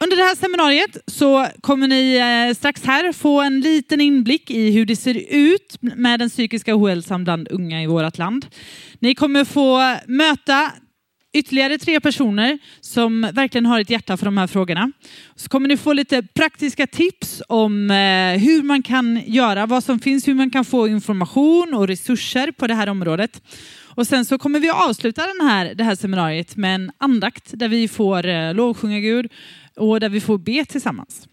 Under det här seminariet så kommer ni eh, strax här få en liten inblick i hur det ser ut med den psykiska ohälsan bland unga i vårt land. Ni kommer få möta ytterligare tre personer som verkligen har ett hjärta för de här frågorna. Så kommer ni få lite praktiska tips om eh, hur man kan göra, vad som finns, hur man kan få information och resurser på det här området. Och sen så kommer vi att avsluta den här, det här seminariet med en andakt där vi får eh, lovsjunga Gud och där vi får be tillsammans.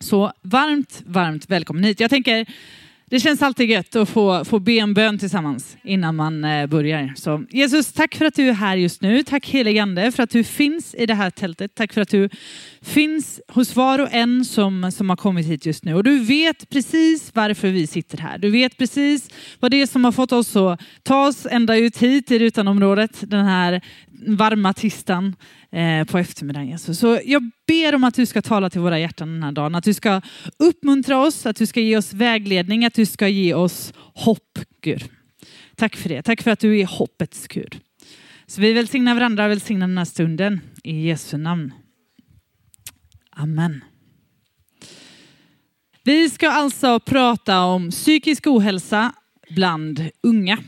Så varmt, varmt välkommen hit. Jag tänker det känns alltid gött att få, få be en bön tillsammans innan man eh, börjar. Så Jesus, tack för att du är här just nu. Tack helige Ande för att du finns i det här tältet. Tack för att du finns hos var och en som, som har kommit hit just nu. Och du vet precis varför vi sitter här. Du vet precis vad det är som har fått oss att ta oss ända ut hit i Rutanområdet den här varma tisdagen eh, på eftermiddagen. Jesus. Så jag ber om att du ska tala till våra hjärtan den här dagen. Att du ska uppmuntra oss, att du ska ge oss vägledning, att du ska ge oss hopp, Gud. Tack för det. Tack för att du är hoppets Gud. Så vi välsignar varandra och välsignar den här stunden i Jesu namn. Amen. Vi ska alltså prata om psykisk ohälsa bland unga.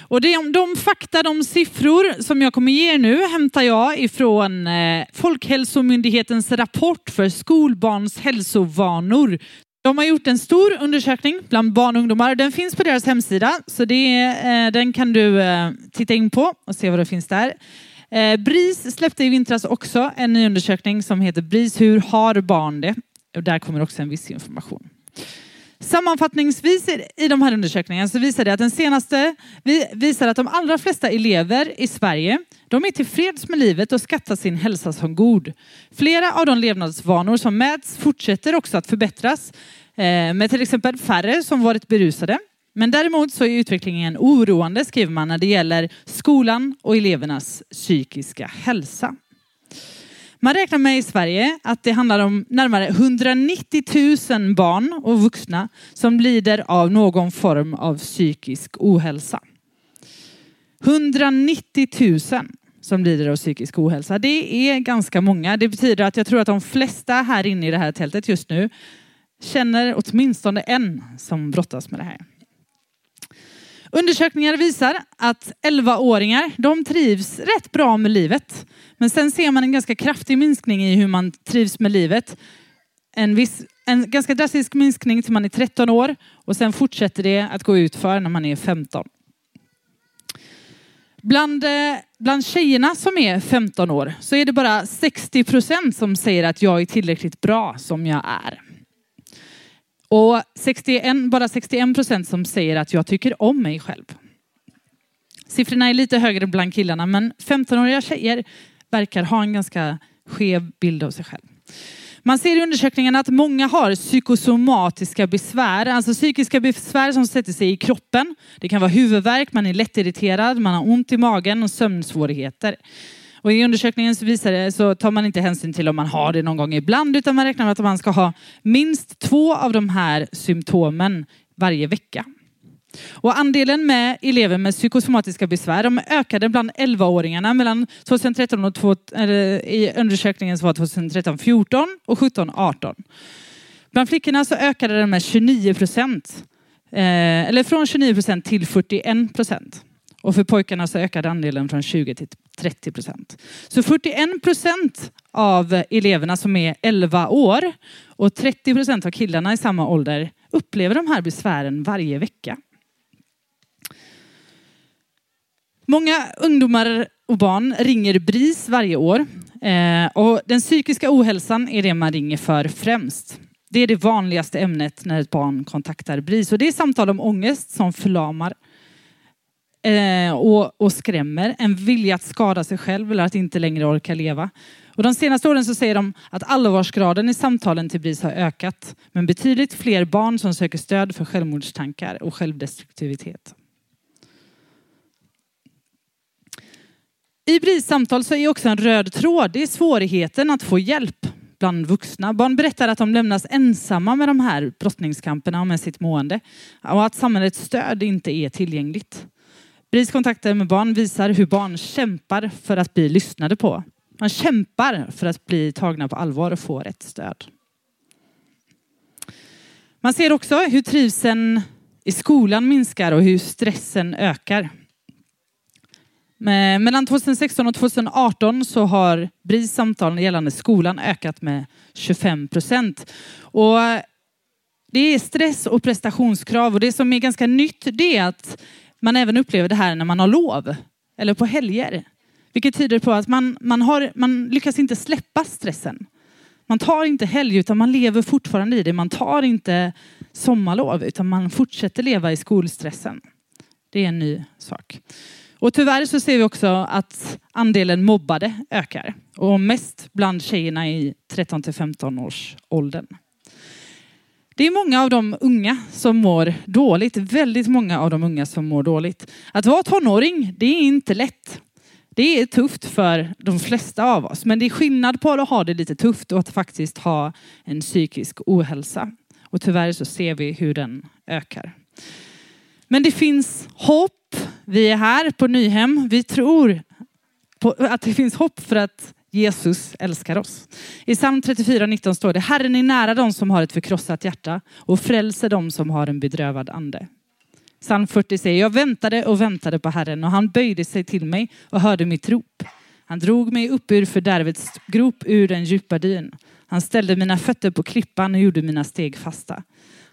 Och de, de fakta, de siffror som jag kommer ge er nu hämtar jag ifrån eh, Folkhälsomyndighetens rapport för skolbarns hälsovanor. De har gjort en stor undersökning bland barn och ungdomar. Den finns på deras hemsida, så det, eh, den kan du eh, titta in på och se vad det finns där. BRIS släppte i vintras också en ny undersökning som heter BRIS Hur har barn det? Och där kommer också en viss information. Sammanfattningsvis i de här undersökningarna så visar det att den senaste visar att de allra flesta elever i Sverige de är tillfreds med livet och skattar sin hälsa som god. Flera av de levnadsvanor som mäts fortsätter också att förbättras eh, med till exempel färre som varit berusade. Men däremot så är utvecklingen oroande skriver man när det gäller skolan och elevernas psykiska hälsa. Man räknar med i Sverige att det handlar om närmare 190 000 barn och vuxna som lider av någon form av psykisk ohälsa. 190 000 som lider av psykisk ohälsa. Det är ganska många. Det betyder att jag tror att de flesta här inne i det här tältet just nu känner åtminstone en som brottas med det här. Undersökningar visar att 11-åringar de trivs rätt bra med livet. Men sen ser man en ganska kraftig minskning i hur man trivs med livet. En, viss, en ganska drastisk minskning till man är 13 år och sen fortsätter det att gå ut för när man är 15. Bland, eh, bland tjejerna som är 15 år så är det bara 60 procent som säger att jag är tillräckligt bra som jag är. Och 61, bara 61 procent som säger att jag tycker om mig själv. Siffrorna är lite högre bland killarna men 15-åriga tjejer verkar ha en ganska skev bild av sig själv. Man ser i undersökningen att många har psykosomatiska besvär, alltså psykiska besvär som sätter sig i kroppen. Det kan vara huvudvärk, man är lättirriterad, man har ont i magen och sömnsvårigheter. Och i undersökningen så visar det så tar man inte hänsyn till om man har det någon gång ibland utan man räknar med att man ska ha minst två av de här symptomen varje vecka. Och andelen med elever med psykosomatiska besvär de ökade bland 11-åringarna mellan 2013 och två, eller, i undersökningen som var 2013 14 och 17 18. Bland flickorna så ökade den med 29 procent. Eh, eller från 29 procent till 41 procent. Och för pojkarna så ökade andelen från 20 till 30 procent. Så 41 procent av eleverna som är 11 år och 30 procent av killarna i samma ålder upplever de här besvären varje vecka. Många ungdomar och barn ringer BRIS varje år eh, och den psykiska ohälsan är det man ringer för främst. Det är det vanligaste ämnet när ett barn kontaktar BRIS och det är samtal om ångest som förlamar eh, och, och skrämmer, en vilja att skada sig själv eller att inte längre orka leva. Och de senaste åren så säger de att allvarsgraden i samtalen till BRIS har ökat, men betydligt fler barn som söker stöd för självmordstankar och självdestruktivitet. I BRIS samtal så är också en röd tråd, det är svårigheten att få hjälp bland vuxna. Barn berättar att de lämnas ensamma med de här brottningskamperna och med sitt mående och att samhällets stöd inte är tillgängligt. BRIS kontakter med barn visar hur barn kämpar för att bli lyssnade på. Man kämpar för att bli tagna på allvar och få rätt stöd. Man ser också hur trivseln i skolan minskar och hur stressen ökar. Mellan 2016 och 2018 så har BRIS samtal gällande skolan ökat med 25 procent. Och det är stress och prestationskrav och det som är ganska nytt det är att man även upplever det här när man har lov eller på helger. Vilket tyder på att man, man, har, man lyckas inte släppa stressen. Man tar inte helg utan man lever fortfarande i det. Man tar inte sommarlov utan man fortsätter leva i skolstressen. Det är en ny sak. Och tyvärr så ser vi också att andelen mobbade ökar och mest bland tjejerna i 13 till 15 års åldern. Det är många av de unga som mår dåligt, väldigt många av de unga som mår dåligt. Att vara tonåring, det är inte lätt. Det är tufft för de flesta av oss, men det är skillnad på att ha det lite tufft och att faktiskt ha en psykisk ohälsa. Och tyvärr så ser vi hur den ökar. Men det finns hopp. Vi är här på Nyhem. Vi tror att det finns hopp för att Jesus älskar oss. I psalm 34.19 står det, Herren är nära de som har ett förkrossat hjärta och frälser de som har en bedrövad ande. Psalm 40 säger, jag väntade och väntade på Herren och han böjde sig till mig och hörde mitt rop. Han drog mig upp ur fördärvets grop, ur den djupa dyn. Han ställde mina fötter på klippan och gjorde mina steg fasta.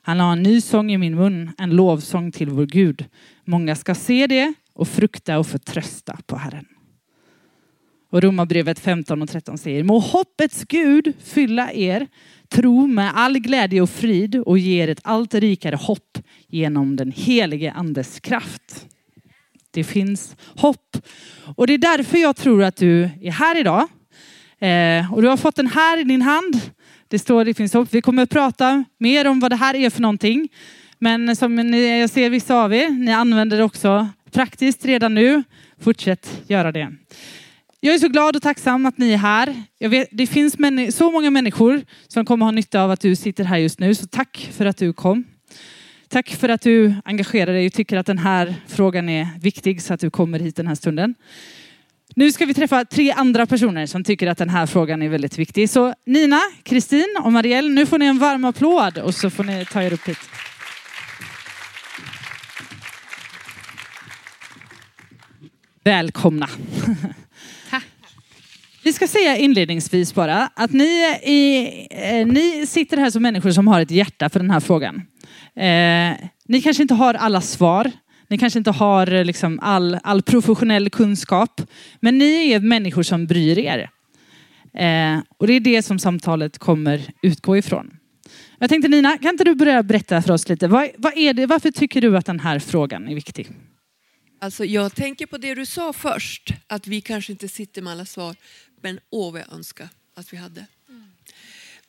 Han la en ny sång i min mun, en lovsång till vår Gud. Många ska se det och frukta och förtrösta på Herren. Och Romarbrevet 15 och 13 säger, må hoppets Gud fylla er tro med all glädje och frid och ge er ett allt rikare hopp genom den helige andes kraft. Det finns hopp. Och det är därför jag tror att du är här idag. Eh, och du har fått den här i din hand. Det står det finns hopp. Vi kommer att prata mer om vad det här är för någonting. Men som ni, jag ser vissa av er, ni använder det också praktiskt redan nu. Fortsätt göra det. Jag är så glad och tacksam att ni är här. Vet, det finns så många människor som kommer ha nytta av att du sitter här just nu. Så tack för att du kom. Tack för att du engagerar dig och tycker att den här frågan är viktig så att du kommer hit den här stunden. Nu ska vi träffa tre andra personer som tycker att den här frågan är väldigt viktig. Så Nina, Kristin och Marielle, nu får ni en varm applåd och så får ni ta er upp hit. Välkomna. Vi ska säga inledningsvis bara att ni, är, eh, ni sitter här som människor som har ett hjärta för den här frågan. Eh, ni kanske inte har alla svar. Ni kanske inte har eh, liksom all, all professionell kunskap. Men ni är människor som bryr er. Eh, och det är det som samtalet kommer utgå ifrån. Jag tänkte Nina, kan inte du börja berätta för oss lite. Vad, vad är det, varför tycker du att den här frågan är viktig? Alltså jag tänker på det du sa först, att vi kanske inte sitter med alla svar. Men åh vad jag önskar att vi hade.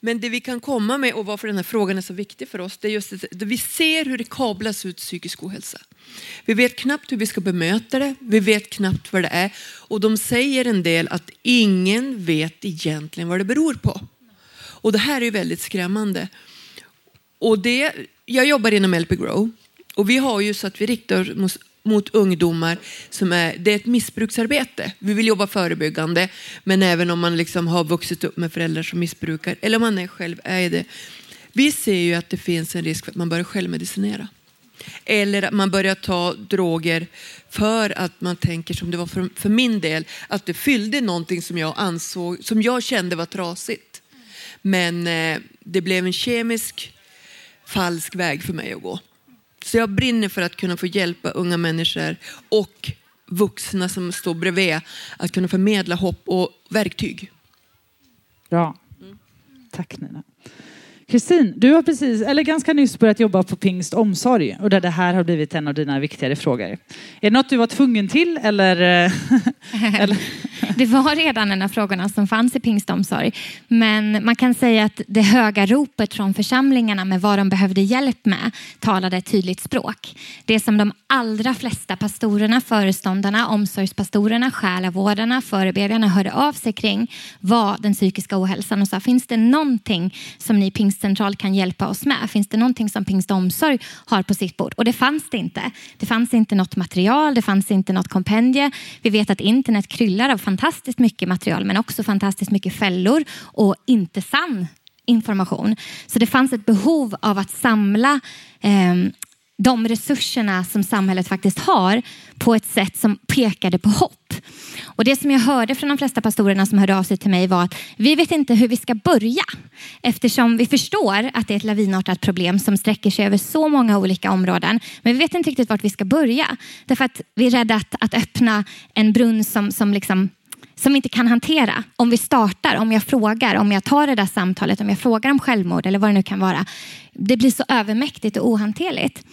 Men det vi kan komma med och varför den här frågan är så viktig för oss, det är just att vi ser hur det kablas ut psykisk ohälsa. Vi vet knappt hur vi ska bemöta det, vi vet knappt vad det är. Och de säger en del att ingen vet egentligen vad det beror på. Och det här är väldigt skrämmande. Och det, jag jobbar inom LP Grow och vi har ju så att vi riktar mot ungdomar som är, det är ett missbruksarbete. Vi vill jobba förebyggande, men även om man liksom har vuxit upp med föräldrar som missbrukar, eller om man är själv är det. Vi ser ju att det finns en risk för att man börjar självmedicinera. Eller att man börjar ta droger för att man tänker, som det var för, för min del, att det fyllde någonting som jag ansåg, som jag kände var trasigt. Men eh, det blev en kemisk falsk väg för mig att gå. Så jag brinner för att kunna få hjälpa unga människor och vuxna som står bredvid att kunna förmedla hopp och verktyg. Bra. Tack Nina. Kristin, du har precis, eller ganska nyss börjat jobba på Pingst omsorg och där det här har blivit en av dina viktigare frågor. Är det något du var tvungen till eller? Eh, eller? Det var redan en av frågorna som fanns i pingstomsorg. Men man kan säga att det höga ropet från församlingarna med vad de behövde hjälp med talade ett tydligt språk. Det som de allra flesta pastorerna, föreståndarna, omsorgspastorerna, själavårdarna, förebedjarna hörde av sig kring var den psykiska ohälsan och sa finns det någonting som ni pingstcentral kan hjälpa oss med? Finns det någonting som pingstomsorg har på sitt bord? Och det fanns det inte. Det fanns inte något material, det fanns inte något kompendie. Vi vet att internet kryllar av fantastiskt mycket material men också fantastiskt mycket fällor och inte sann information. Så det fanns ett behov av att samla eh, de resurserna som samhället faktiskt har på ett sätt som pekade på hopp. Och det som jag hörde från de flesta pastorerna som hörde av sig till mig var att vi vet inte hur vi ska börja eftersom vi förstår att det är ett lavinartat problem som sträcker sig över så många olika områden. Men vi vet inte riktigt vart vi ska börja därför att vi är rädda att, att öppna en brunn som, som liksom som vi inte kan hantera. Om vi startar, om jag frågar, om jag tar det där samtalet, om jag frågar om självmord eller vad det nu kan vara. Det blir så övermäktigt och ohanterligt.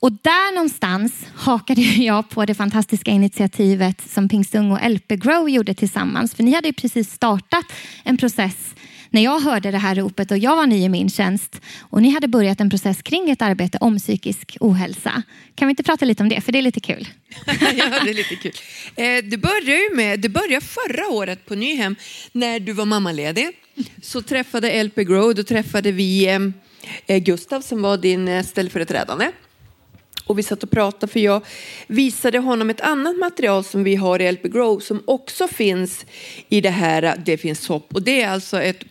Och där någonstans hakade jag på det fantastiska initiativet som Pingstung och LP Grow gjorde tillsammans. För ni hade ju precis startat en process när jag hörde det här ropet och jag var ny i min tjänst och ni hade börjat en process kring ett arbete om psykisk ohälsa. Kan vi inte prata lite om det? För det är lite kul. ja, det är lite kul. Eh, det började ju med, det började förra året på Nyhem när du var mammaledig. Så träffade LP Grow, då träffade vi eh, eh, Gustav som var din ställföreträdande. Och vi satt och pratade för jag visade honom ett annat material som vi har i LP Grow som också finns i det här Det finns hopp. Och det är alltså ett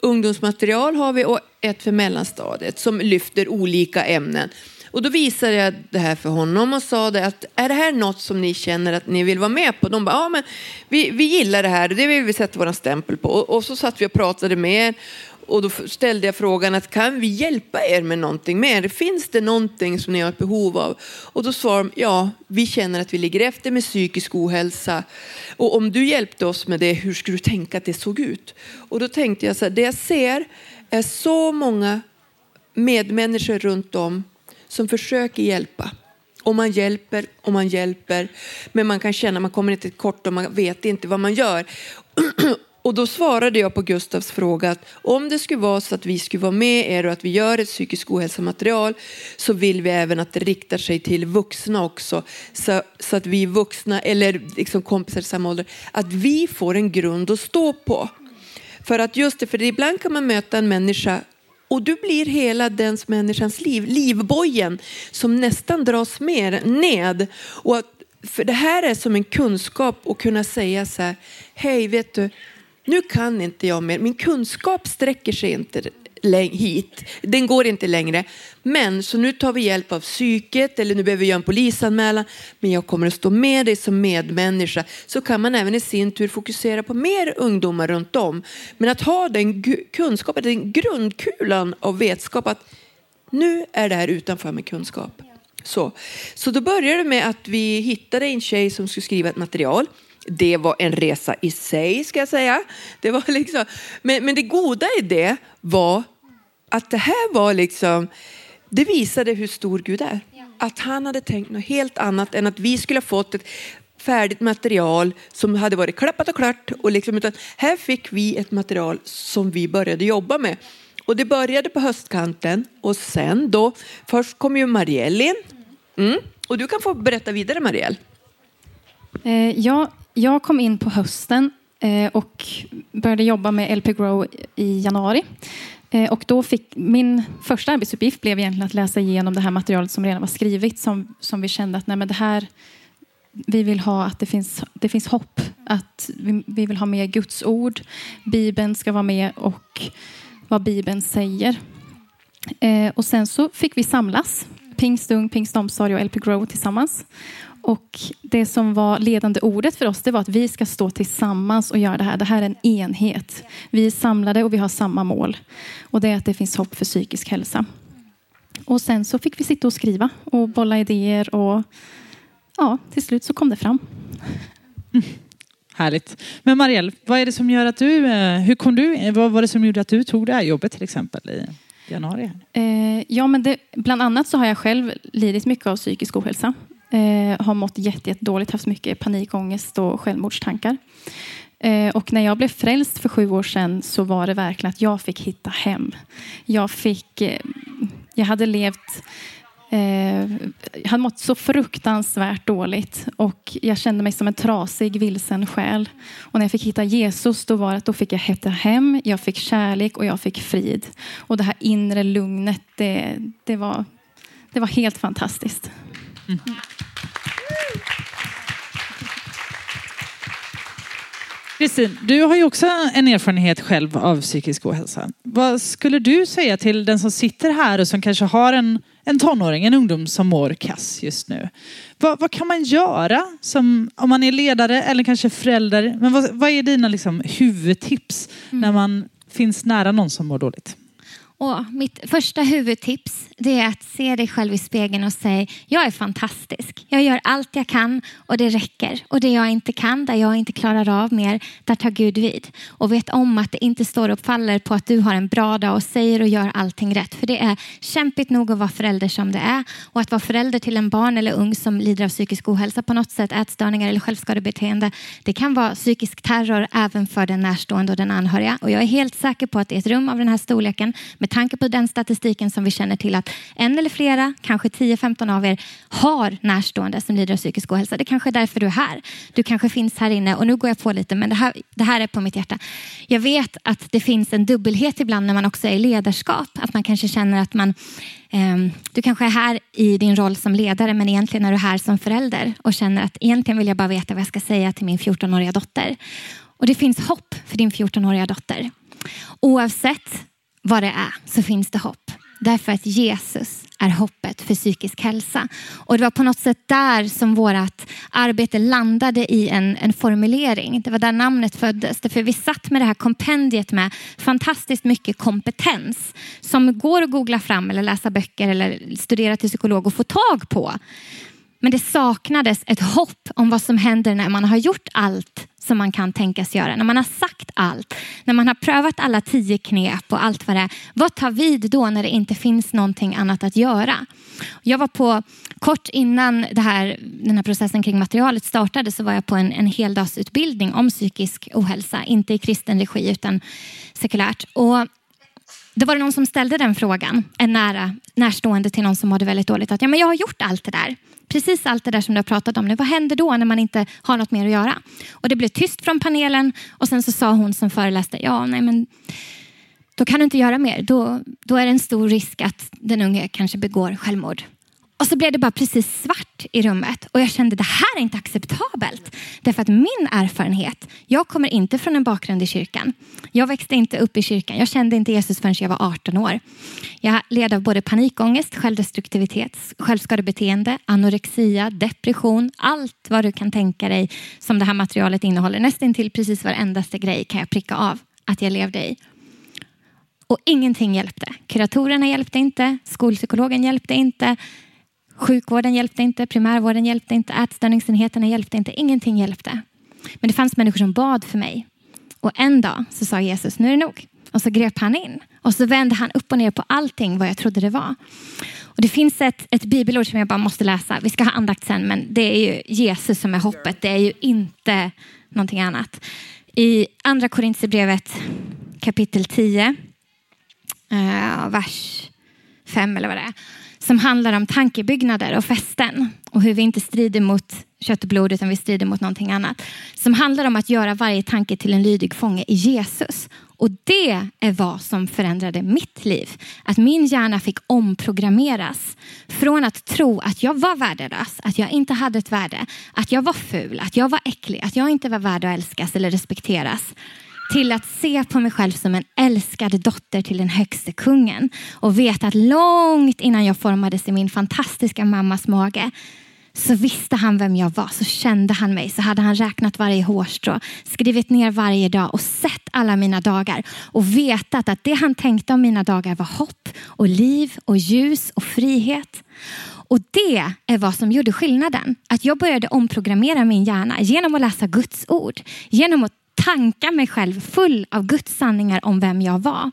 ungdomsmaterial har vi och ett för mellanstadiet som lyfter olika ämnen. Och då visade jag det här för honom och sa det att är det här något som ni känner att ni vill vara med på? De bara, ja men vi, vi gillar det här, och det vill vi sätta vår stämpel på. Och, och så satt vi och pratade med er och då ställde jag frågan att kan vi hjälpa er med någonting mer? Finns det någonting som ni har ett behov av? Och då svarade de, ja, vi känner att vi ligger efter med psykisk ohälsa. Och om du hjälpte oss med det, hur skulle du tänka att det såg ut? Och då tänkte jag så här, det jag ser är så många medmänniskor runt om som försöker hjälpa. Och man hjälper och man hjälper. Men man kan känna att man kommer inte kort och man vet inte vad man gör. Och då svarade jag på Gustavs fråga att om det skulle vara så att vi skulle vara med er och att vi gör ett psykisk ohälsomaterial så vill vi även att det riktar sig till vuxna också. Så, så att vi vuxna eller liksom kompisar i samma ålder, att vi får en grund att stå på. För att just det, för ibland kan man möta en människa och du blir hela den människans liv, livbojen som nästan dras mer ned. Och att, för det här är som en kunskap att kunna säga så här, hej vet du, nu kan inte jag mer, min kunskap sträcker sig inte hit, den går inte längre. Men så nu tar vi hjälp av psyket eller nu behöver vi göra en polisanmälan. Men jag kommer att stå med dig som medmänniska. Så kan man även i sin tur fokusera på mer ungdomar runt om. Men att ha den kunskapen, den grundkulan av vetskap att nu är det här utanför med kunskap. Så, så då började det med att vi hittade en tjej som skulle skriva ett material det var en resa i sig ska jag säga. Det var liksom, men, men det goda i det var att det här var liksom, det visade hur stor Gud är. Att han hade tänkt något helt annat än att vi skulle ha fått ett färdigt material som hade varit klappat och klart. Och liksom, utan här fick vi ett material som vi började jobba med. Och det började på höstkanten och sen då, först kom ju Marielle in. Mm. Och du kan få berätta vidare Marielle. Eh, ja, jag kom in på hösten eh, och började jobba med LP Grow i januari. Eh, och då fick, min första arbetsuppgift blev egentligen att läsa igenom det här materialet som redan var skrivet som, som vi kände att nej, men det här, vi vill ha att det finns, det finns hopp. Att vi, vi vill ha med Guds ord. Bibeln ska vara med och vad Bibeln säger. Eh, och sen så fick vi samlas, Pingstung, Pingstomsorg och LP Grow tillsammans. Och det som var ledande ordet för oss det var att vi ska stå tillsammans och göra det här. Det här är en enhet. Vi är samlade och vi har samma mål. Och det är att det finns hopp för psykisk hälsa. Och sen så fick vi sitta och skriva och bolla idéer och ja, till slut så kom det fram. Mm. Härligt. Men Marielle, vad är det som gör att du, eh, hur kom du, vad var det som gjorde att du tog det här jobbet till exempel i januari? Eh, ja, men det, bland annat så har jag själv lidit mycket av psykisk ohälsa. Eh, har mått jättedåligt, jätte haft mycket panikångest och självmordstankar. Eh, och när jag blev frälst för sju år sedan så var det verkligen att jag fick hitta hem. Jag fick, eh, jag hade levt eh, jag hade mått så fruktansvärt dåligt och jag kände mig som en trasig, vilsen själ. Och när jag fick hitta Jesus då var det att då fick jag hitta hem, jag fick kärlek och jag fick frid. Och det här inre lugnet, det, det, var, det var helt fantastiskt. Mm. Kristin, du har ju också en erfarenhet själv av psykisk ohälsa. Vad skulle du säga till den som sitter här och som kanske har en, en tonåring, en ungdom som mår kass just nu? Vad, vad kan man göra som, om man är ledare eller kanske förälder? Men vad, vad är dina liksom, huvudtips mm. när man finns nära någon som mår dåligt? Och mitt första huvudtips det är att se dig själv i spegeln och säga jag är fantastisk. Jag gör allt jag kan och det räcker. Och det jag inte kan, där jag inte klarar av mer, där tar Gud vid. Och vet om att det inte står och faller på att du har en bra dag och säger och gör allting rätt. För det är kämpigt nog att vara förälder som det är. Och att vara förälder till en barn eller ung som lider av psykisk ohälsa på något sätt, ätstörningar eller självskadebeteende. Det kan vara psykisk terror även för den närstående och den anhöriga. Och jag är helt säker på att i ett rum av den här storleken, med tanke på den statistiken som vi känner till att en eller flera, kanske 10-15 av er har närstående som lider av psykisk ohälsa. Det kanske är därför du är här. Du kanske finns här inne och nu går jag på lite men det här, det här är på mitt hjärta. Jag vet att det finns en dubbelhet ibland när man också är i ledarskap. Att man kanske känner att man ehm, du kanske är här i din roll som ledare men egentligen är du här som förälder och känner att egentligen vill jag bara veta vad jag ska säga till min 14-åriga dotter. Och det finns hopp för din 14-åriga dotter. Oavsett vad det är så finns det hopp. Därför att Jesus är hoppet för psykisk hälsa. Och det var på något sätt där som vårt arbete landade i en, en formulering. Det var där namnet föddes. Därför vi satt med det här kompendiet med fantastiskt mycket kompetens som går att googla fram eller läsa böcker eller studera till psykolog och få tag på. Men det saknades ett hopp om vad som händer när man har gjort allt som man kan tänkas göra. När man har sagt allt, när man har prövat alla tio knep och allt vad det är. Vad tar vid då när det inte finns någonting annat att göra? Jag var på, kort innan det här, den här processen kring materialet startade så var jag på en, en heldagsutbildning om psykisk ohälsa. Inte i kristen regi utan sekulärt. Och då var det någon som ställde den frågan, en nära, närstående till någon som mådde väldigt dåligt. Att ja, men jag har gjort allt det där precis allt det där som du har pratat om nu. Vad händer då när man inte har något mer att göra? Och det blev tyst från panelen och sen så sa hon som föreläste, ja nej men då kan du inte göra mer. Då, då är det en stor risk att den unge kanske begår självmord. Och så blev det bara precis svart i rummet och jag kände det här är inte acceptabelt. Därför att min erfarenhet, jag kommer inte från en bakgrund i kyrkan. Jag växte inte upp i kyrkan. Jag kände inte Jesus förrän jag var 18 år. Jag led av både panikångest, självdestruktivitet, självskadebeteende, anorexia, depression, allt vad du kan tänka dig som det här materialet innehåller. Nästan till precis varendaste grej kan jag pricka av att jag levde i. Och ingenting hjälpte. Kuratorerna hjälpte inte, skolpsykologen hjälpte inte, Sjukvården hjälpte inte, primärvården hjälpte inte, ätstörningsenheterna hjälpte inte, ingenting hjälpte. Men det fanns människor som bad för mig. Och en dag så sa Jesus, nu är det nog. Och så grep han in. Och så vände han upp och ner på allting vad jag trodde det var. Och det finns ett, ett bibelord som jag bara måste läsa. Vi ska ha andakt sen, men det är ju Jesus som är hoppet. Det är ju inte någonting annat. I andra Korintierbrevet kapitel 10, eh, vers 5 eller vad det är som handlar om tankebyggnader och fästen och hur vi inte strider mot kött och blod utan vi strider mot någonting annat. Som handlar om att göra varje tanke till en lydig fånge i Jesus. Och det är vad som förändrade mitt liv. Att min hjärna fick omprogrammeras från att tro att jag var värdelös, att jag inte hade ett värde, att jag var ful, att jag var äcklig, att jag inte var värd att älskas eller respekteras till att se på mig själv som en älskad dotter till den högste kungen och veta att långt innan jag formades i min fantastiska mammas mage så visste han vem jag var, så kände han mig, så hade han räknat varje hårstrå, skrivit ner varje dag och sett alla mina dagar och vetat att det han tänkte om mina dagar var hopp och liv och ljus och frihet. Och det är vad som gjorde skillnaden. Att jag började omprogrammera min hjärna genom att läsa Guds ord, genom att tanka mig själv full av Guds sanningar om vem jag var.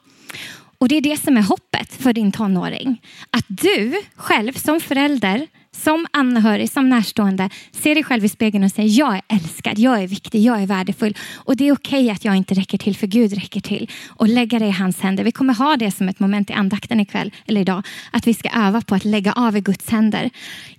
Och det är det som är hoppet för din tonåring. Att du själv som förälder som anhörig, som närstående, se dig själv i spegeln och säg jag är älskad, jag är viktig, jag är värdefull. Och det är okej okay att jag inte räcker till, för Gud räcker till. Och lägga det i hans händer. Vi kommer ha det som ett moment i andakten ikväll, eller idag, att vi ska öva på att lägga av i Guds händer.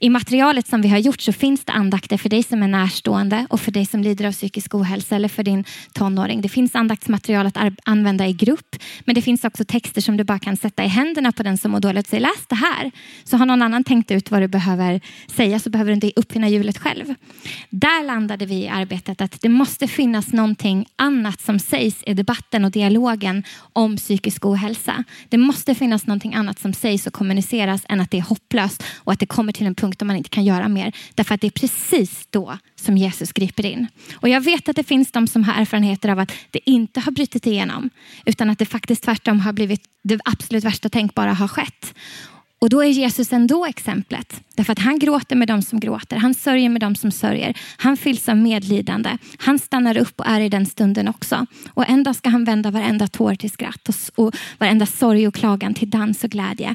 I materialet som vi har gjort så finns det andakter för dig som är närstående och för dig som lider av psykisk ohälsa eller för din tonåring. Det finns andaktsmaterial att använda i grupp, men det finns också texter som du bara kan sätta i händerna på den som mår dåligt. Säg läs det här, så har någon annan tänkt ut vad du behöver behöver säga så behöver du inte uppfinna hjulet själv. Där landade vi i arbetet att det måste finnas någonting annat som sägs i debatten och dialogen om psykisk ohälsa. Det måste finnas någonting annat som sägs och kommuniceras än att det är hopplöst och att det kommer till en punkt där man inte kan göra mer. Därför att det är precis då som Jesus griper in. Och jag vet att det finns de som har erfarenheter av att det inte har brutit igenom utan att det faktiskt tvärtom har blivit det absolut värsta tänkbara har skett. Och då är Jesus ändå exemplet. Därför att han gråter med dem som gråter. Han sörjer med dem som sörjer. Han fylls av medlidande. Han stannar upp och är i den stunden också. Och en dag ska han vända varenda tår till skratt och, och varenda sorg och klagan till dans och glädje.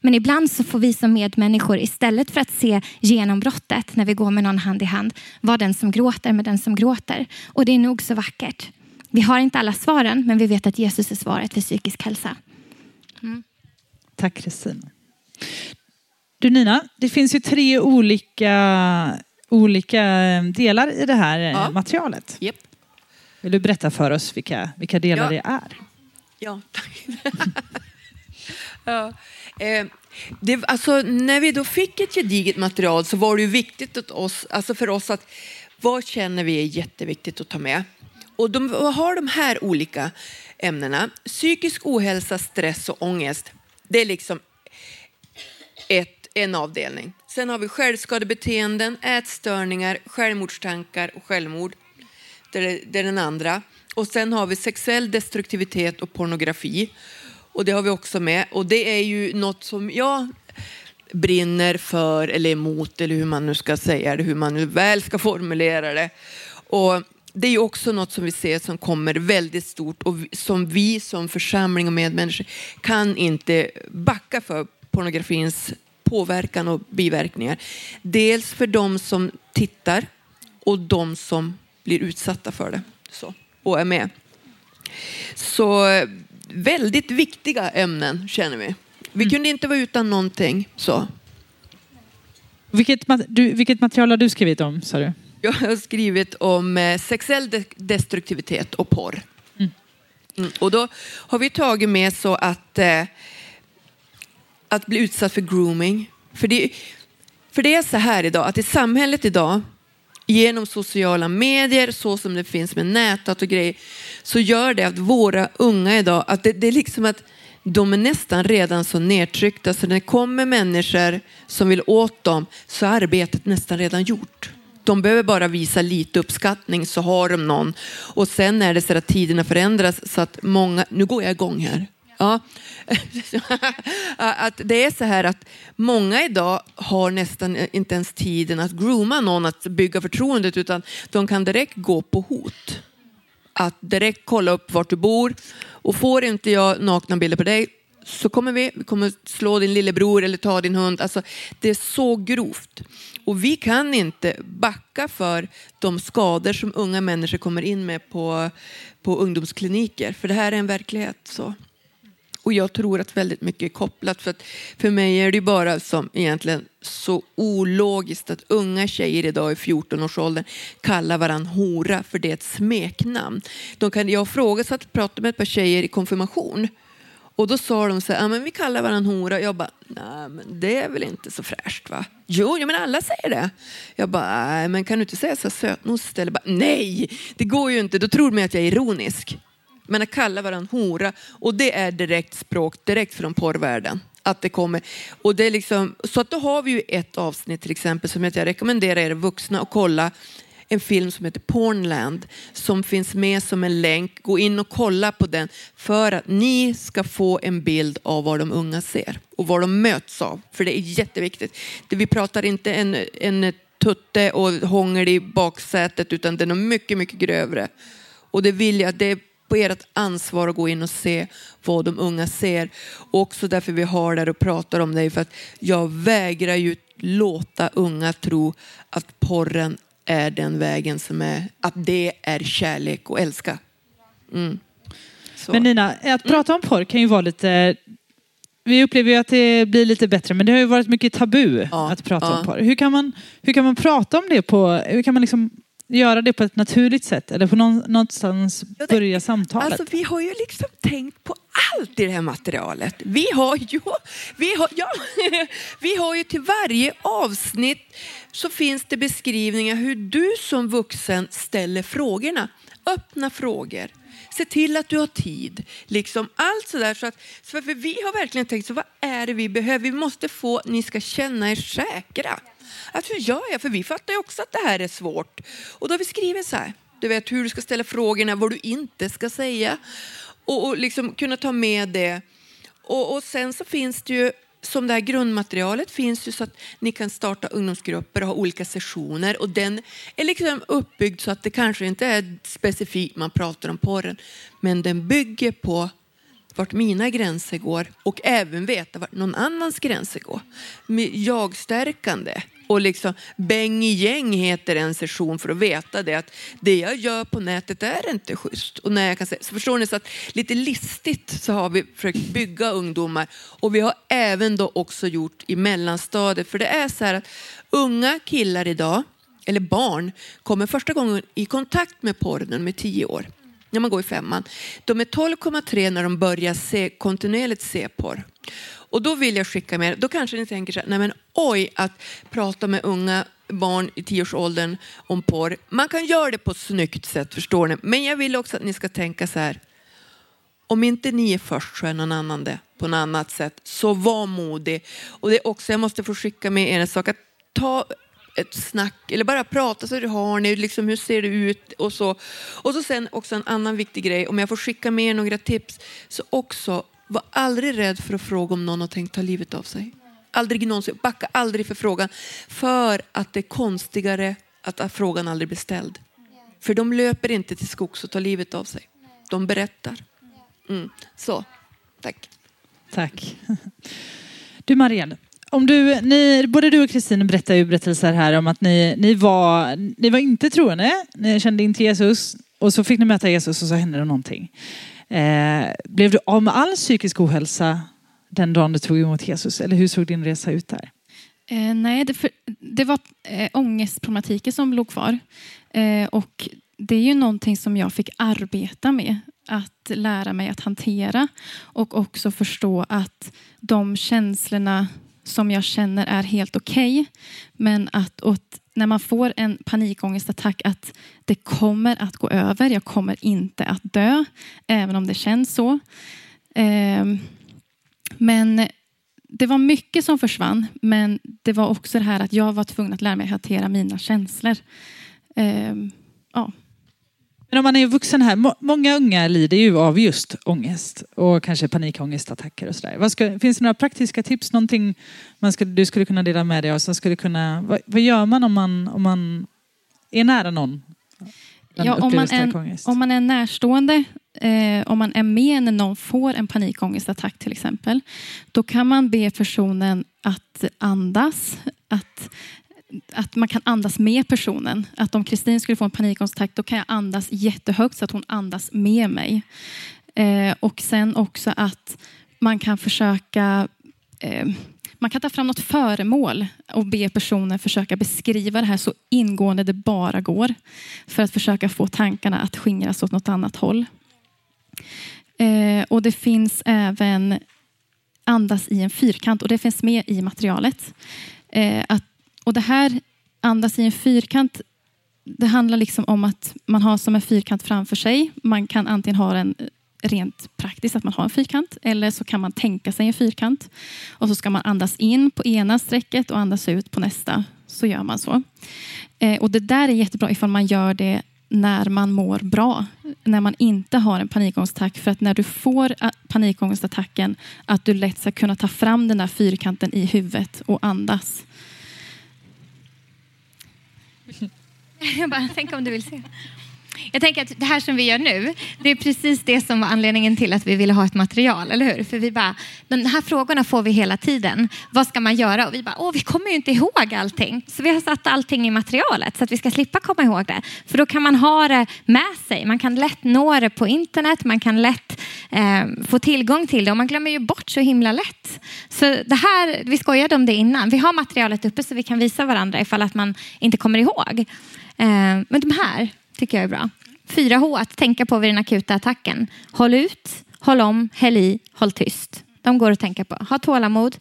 Men ibland så får vi som medmänniskor istället för att se genombrottet när vi går med någon hand i hand vara den som gråter med den som gråter. Och det är nog så vackert. Vi har inte alla svaren men vi vet att Jesus är svaret för psykisk hälsa. Mm. Tack Kristina. Du Nina, det finns ju tre olika, olika eh, delar i det här eh, ja. materialet. Yep. Vill du berätta för oss vilka, vilka delar ja. det är? Ja, tack. ja. Eh, det, alltså, när vi då fick ett gediget material så var det ju viktigt att oss, alltså för oss att vad känner vi är jätteviktigt att ta med? Och de har de här olika ämnena. Psykisk ohälsa, stress och ångest. Det är liksom ett, en avdelning. Sen har vi självskadebeteenden, ätstörningar, självmordstankar och självmord. Det är, det är den andra. Och sen har vi sexuell destruktivitet och pornografi. Och det har vi också med. Och det är ju något som jag brinner för eller emot eller hur man nu ska säga det, hur man nu väl ska formulera det. Och det är ju också något som vi ser som kommer väldigt stort och som vi som församling och medmänniskor kan inte backa för pornografins påverkan och biverkningar. Dels för de som tittar och de som blir utsatta för det så, och är med. Så väldigt viktiga ämnen känner vi. Vi mm. kunde inte vara utan någonting. Så. Vilket, du, vilket material har du skrivit om? Sa du? Jag har skrivit om eh, sexuell destruktivitet och porr. Mm. Mm. Och då har vi tagit med så att eh, att bli utsatt för grooming. För det, för det är så här idag, att i samhället idag, genom sociala medier, så som det finns med nätet och grejer, så gör det att våra unga idag, att det, det är liksom att de är nästan redan så nedtryckta så när det kommer människor som vill åt dem så är arbetet nästan redan gjort. De behöver bara visa lite uppskattning så har de någon. Och sen är det så att tiderna förändras så att många, nu går jag igång här. Ja. att det är så här att många idag har nästan inte ens tiden att grooma någon, att bygga förtroendet, utan de kan direkt gå på hot. Att direkt kolla upp vart du bor och får inte jag nakna bilder på dig så kommer vi, vi kommer slå din lillebror eller ta din hund. Alltså, det är så grovt. Och vi kan inte backa för de skador som unga människor kommer in med på, på ungdomskliniker. För det här är en verklighet. Så. Och jag tror att väldigt mycket är kopplat. För, att för mig är det bara som egentligen så ologiskt att unga tjejer idag i 14-årsåldern kallar varandra hora för det är ett smeknamn. De kan, jag frågade så att prata med ett par tjejer i konfirmation. Och då sa de så här, men vi kallar varandra hora. Jag bara, nej men det är väl inte så fräscht va? Jo, ja, men alla säger det. Jag bara, nej men kan du inte säga så sötnost? Eller bara, nej, det går ju inte. Då tror de att jag är ironisk. Men att kalla varandra hora och det är direkt språk, direkt från porrvärlden. Att det kommer. Och det är liksom, så att då har vi ju ett avsnitt till exempel som jag rekommenderar er vuxna att kolla en film som heter Pornland som finns med som en länk. Gå in och kolla på den för att ni ska få en bild av vad de unga ser och vad de möts av. För det är jätteviktigt. Vi pratar inte en, en tutte och hångel i baksätet utan den är mycket, mycket grövre. Och det vill jag, det är på ert ansvar att gå in och se vad de unga ser. också därför vi har där och pratar om det. För att jag vägrar ju låta unga tro att porren är den vägen som är, att det är kärlek och älska. Mm. Men Nina, att prata om porr kan ju vara lite vi upplever ju att det blir lite bättre men det har ju varit mycket tabu ja, att prata ja. om porr. Hur kan, man, hur kan man prata om det på, hur kan man liksom göra det på ett naturligt sätt eller på någonstans börja samtalet? Alltså vi har ju liksom tänkt på allt allt i det här materialet. Vi har ju, vi har, ja, vi har ju till varje avsnitt så finns det beskrivningar hur du som vuxen ställer frågorna. Öppna frågor. Se till att du har tid. Liksom allt sådär. Så att, så för vi har verkligen tänkt, så vad är det vi behöver? Vi måste få, ni ska känna er säkra. Att hur gör jag? För vi fattar ju också att det här är svårt. Och då har vi skrivit så här. Du vet hur du ska ställa frågorna, vad du inte ska säga. Och, och liksom kunna ta med det. Och, och sen så finns det ju som det här grundmaterialet finns ju så att ni kan starta ungdomsgrupper och ha olika sessioner och den är liksom uppbyggd så att det kanske inte är specifikt man pratar om porren men den bygger på vart mina gränser går och även veta vart någon annans gränser går. Jag-stärkande och liksom bäng i gäng heter en session för att veta det att det jag gör på nätet är inte schysst. Och när jag kan säga, så förstår ni så att lite listigt så har vi försökt bygga ungdomar och vi har även då också gjort i mellanstadiet för det är så här att unga killar idag eller barn kommer första gången i kontakt med porr när de är tio år när man går i femman. De är 12,3 när de börjar se, kontinuerligt se porr. Och då vill jag skicka med, då kanske ni tänker så här, nej men oj, att prata med unga barn i tioårsåldern om porr. Man kan göra det på ett snyggt sätt, förstår ni. Men jag vill också att ni ska tänka så här, om inte ni är först så är någon annan det på något annat sätt. Så var modig. Och det är också, jag måste få skicka med er en sak, att ta ett snack eller bara prata så hur har ni, liksom, hur ser det ut och så. Och så sen också en annan viktig grej, om jag får skicka med er några tips, så också var aldrig rädd för att fråga om någon har tänkt ta livet av sig. Aldrig någonsin, backa aldrig för frågan. För att det är konstigare att, frågan aldrig blir ställd. För de löper inte till skogs och tar livet av sig. De berättar. Mm. Så, tack. Tack. Du Marielle, om du, ni, både du och Kristin berättar ju berättelser här om att ni, ni, var, ni var inte troende, ni kände inte Jesus och så fick ni möta Jesus och så hände det någonting. Eh, blev du av med all psykisk ohälsa den dagen du tog emot Jesus eller hur såg din resa ut där? Eh, nej, det, för, det var eh, ångestproblematiken som låg kvar. Eh, och det är ju någonting som jag fick arbeta med. Att lära mig att hantera och också förstå att de känslorna som jag känner är helt okej. Okay, men att åt, när man får en panikångestattack att det kommer att gå över. Jag kommer inte att dö, även om det känns så. Ehm, men det var mycket som försvann, men det var också det här att jag var tvungen att lära mig att hantera mina känslor. Ehm, ja. Men om man är vuxen här, många unga lider ju av just ångest och kanske panikångestattacker och sådär. Finns det några praktiska tips, någonting man skulle, du skulle kunna dela med dig av som skulle kunna, vad, vad gör man om man, om man är nära någon? Ja, om, man är, om man är närstående, eh, om man är med när någon får en panikångestattack till exempel, då kan man be personen att andas, att att man kan andas med personen. Att om Kristin skulle få en panikångestattack då kan jag andas jättehögt så att hon andas med mig. Eh, och sen också att man kan försöka eh, man kan ta fram något föremål och be personen försöka beskriva det här så ingående det bara går. För att försöka få tankarna att skingras åt något annat håll. Eh, och det finns även andas i en fyrkant och det finns med i materialet. Eh, att och det här andas i en fyrkant. Det handlar liksom om att man har som en fyrkant framför sig. Man kan antingen ha den rent praktiskt, att man har en fyrkant. Eller så kan man tänka sig en fyrkant. Och så ska man andas in på ena strecket och andas ut på nästa. Så gör man så. Eh, och Det där är jättebra ifall man gör det när man mår bra. När man inte har en panikångestattack. För att när du får panikångestattacken att du lätt ska kunna ta fram den där fyrkanten i huvudet och andas. Jag bara, tänk om du vill se. Jag tänker att det här som vi gör nu, det är precis det som var anledningen till att vi ville ha ett material, eller hur? För vi bara, de här frågorna får vi hela tiden. Vad ska man göra? Och vi bara, åh, vi kommer ju inte ihåg allting. Så vi har satt allting i materialet så att vi ska slippa komma ihåg det. För då kan man ha det med sig. Man kan lätt nå det på internet. Man kan lätt eh, få tillgång till det och man glömmer ju bort så himla lätt. Så det här, vi skojade om det innan. Vi har materialet uppe så vi kan visa varandra ifall att man inte kommer ihåg. Eh, men de här tycker jag är bra. 4H att tänka på vid den akuta attacken. Håll ut, håll om, häll i, håll tyst. De går att tänka på. Ha tålamod,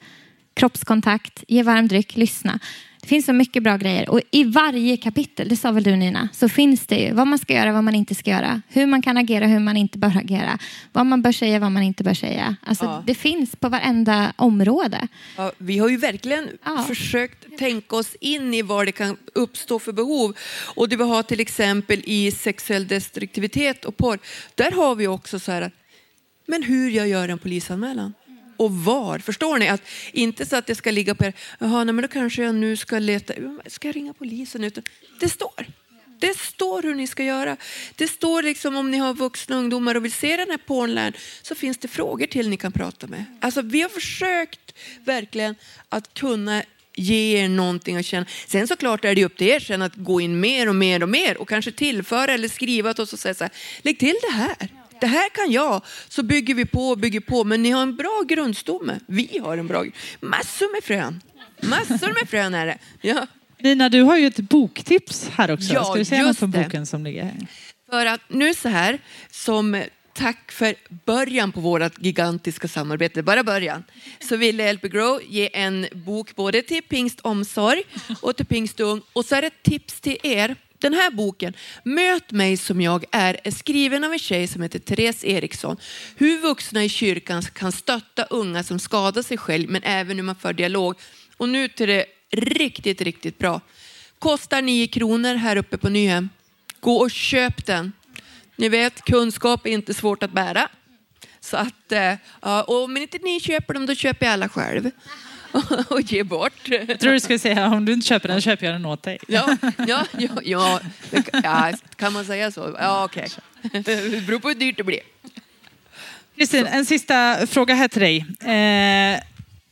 kroppskontakt, ge varm dryck, lyssna. Det finns så mycket bra grejer och i varje kapitel, det sa väl du Nina, så finns det ju vad man ska göra, vad man inte ska göra, hur man kan agera, hur man inte bör agera, vad man bör säga, vad man inte bör säga. Alltså, Ja. Det finns på varenda område. Ja, vi har ju verkligen Ja. försökt tänka oss in i vad det kan uppstå för behov. Och det vi har till exempel i sexuell destruktivitet och porr, där har vi också så här att, men hur jag gör en polisanmälan? Och var? Förstår ni? Att inte så att det ska ligga på er, jaha, nej, men då kanske jag nu ska leta, ska jag ringa polisen? Utan det står. Det står hur ni ska göra. Det står liksom om ni har vuxna ungdomar och vill se den här pornlärn så finns det frågor till ni kan prata med. Alltså vi har försökt verkligen att kunna ge er någonting att känna. Sen såklart är det upp till er sen att gå in mer och mer och mer och kanske tillföra eller skriva till oss och säga så här, lägg till det här. Det här kan jag. Så bygger vi på och bygger på. Men ni har en bra grundstomme. Vi har en bra. Massor med frön. Massor med frön är det. Ja. Nina, du har ju ett boktips här också. Ja, Ska du säga något om boken som ligger här? För att nu så här, som tack för början på vårt gigantiska samarbete, bara början, så ville LP Grow ge en bok både till Pingst Omsorg och till Pingst Ung. Och så är det ett tips till er. Den här boken, Möt mig som jag är, är skriven av en tjej som heter Therese Eriksson. Hur vuxna i kyrkan kan stötta unga som skadar sig själv, men även hur man för dialog. Och nu till det riktigt, riktigt bra. Kostar 9 kronor här uppe på Nyhem. Gå och köp den. Ni vet, kunskap är inte svårt att bära. Så att, eh, och om inte ni köper dem, då köper jag alla själv. och ge bort. Jag tror du skulle säga om du inte köper den köper jag den åt dig. Ja, ja, ja, ja, ja, kan man säga så? Ja, okej. Det beror på hur dyrt det blir. Kristin, en sista fråga här till dig. Eh,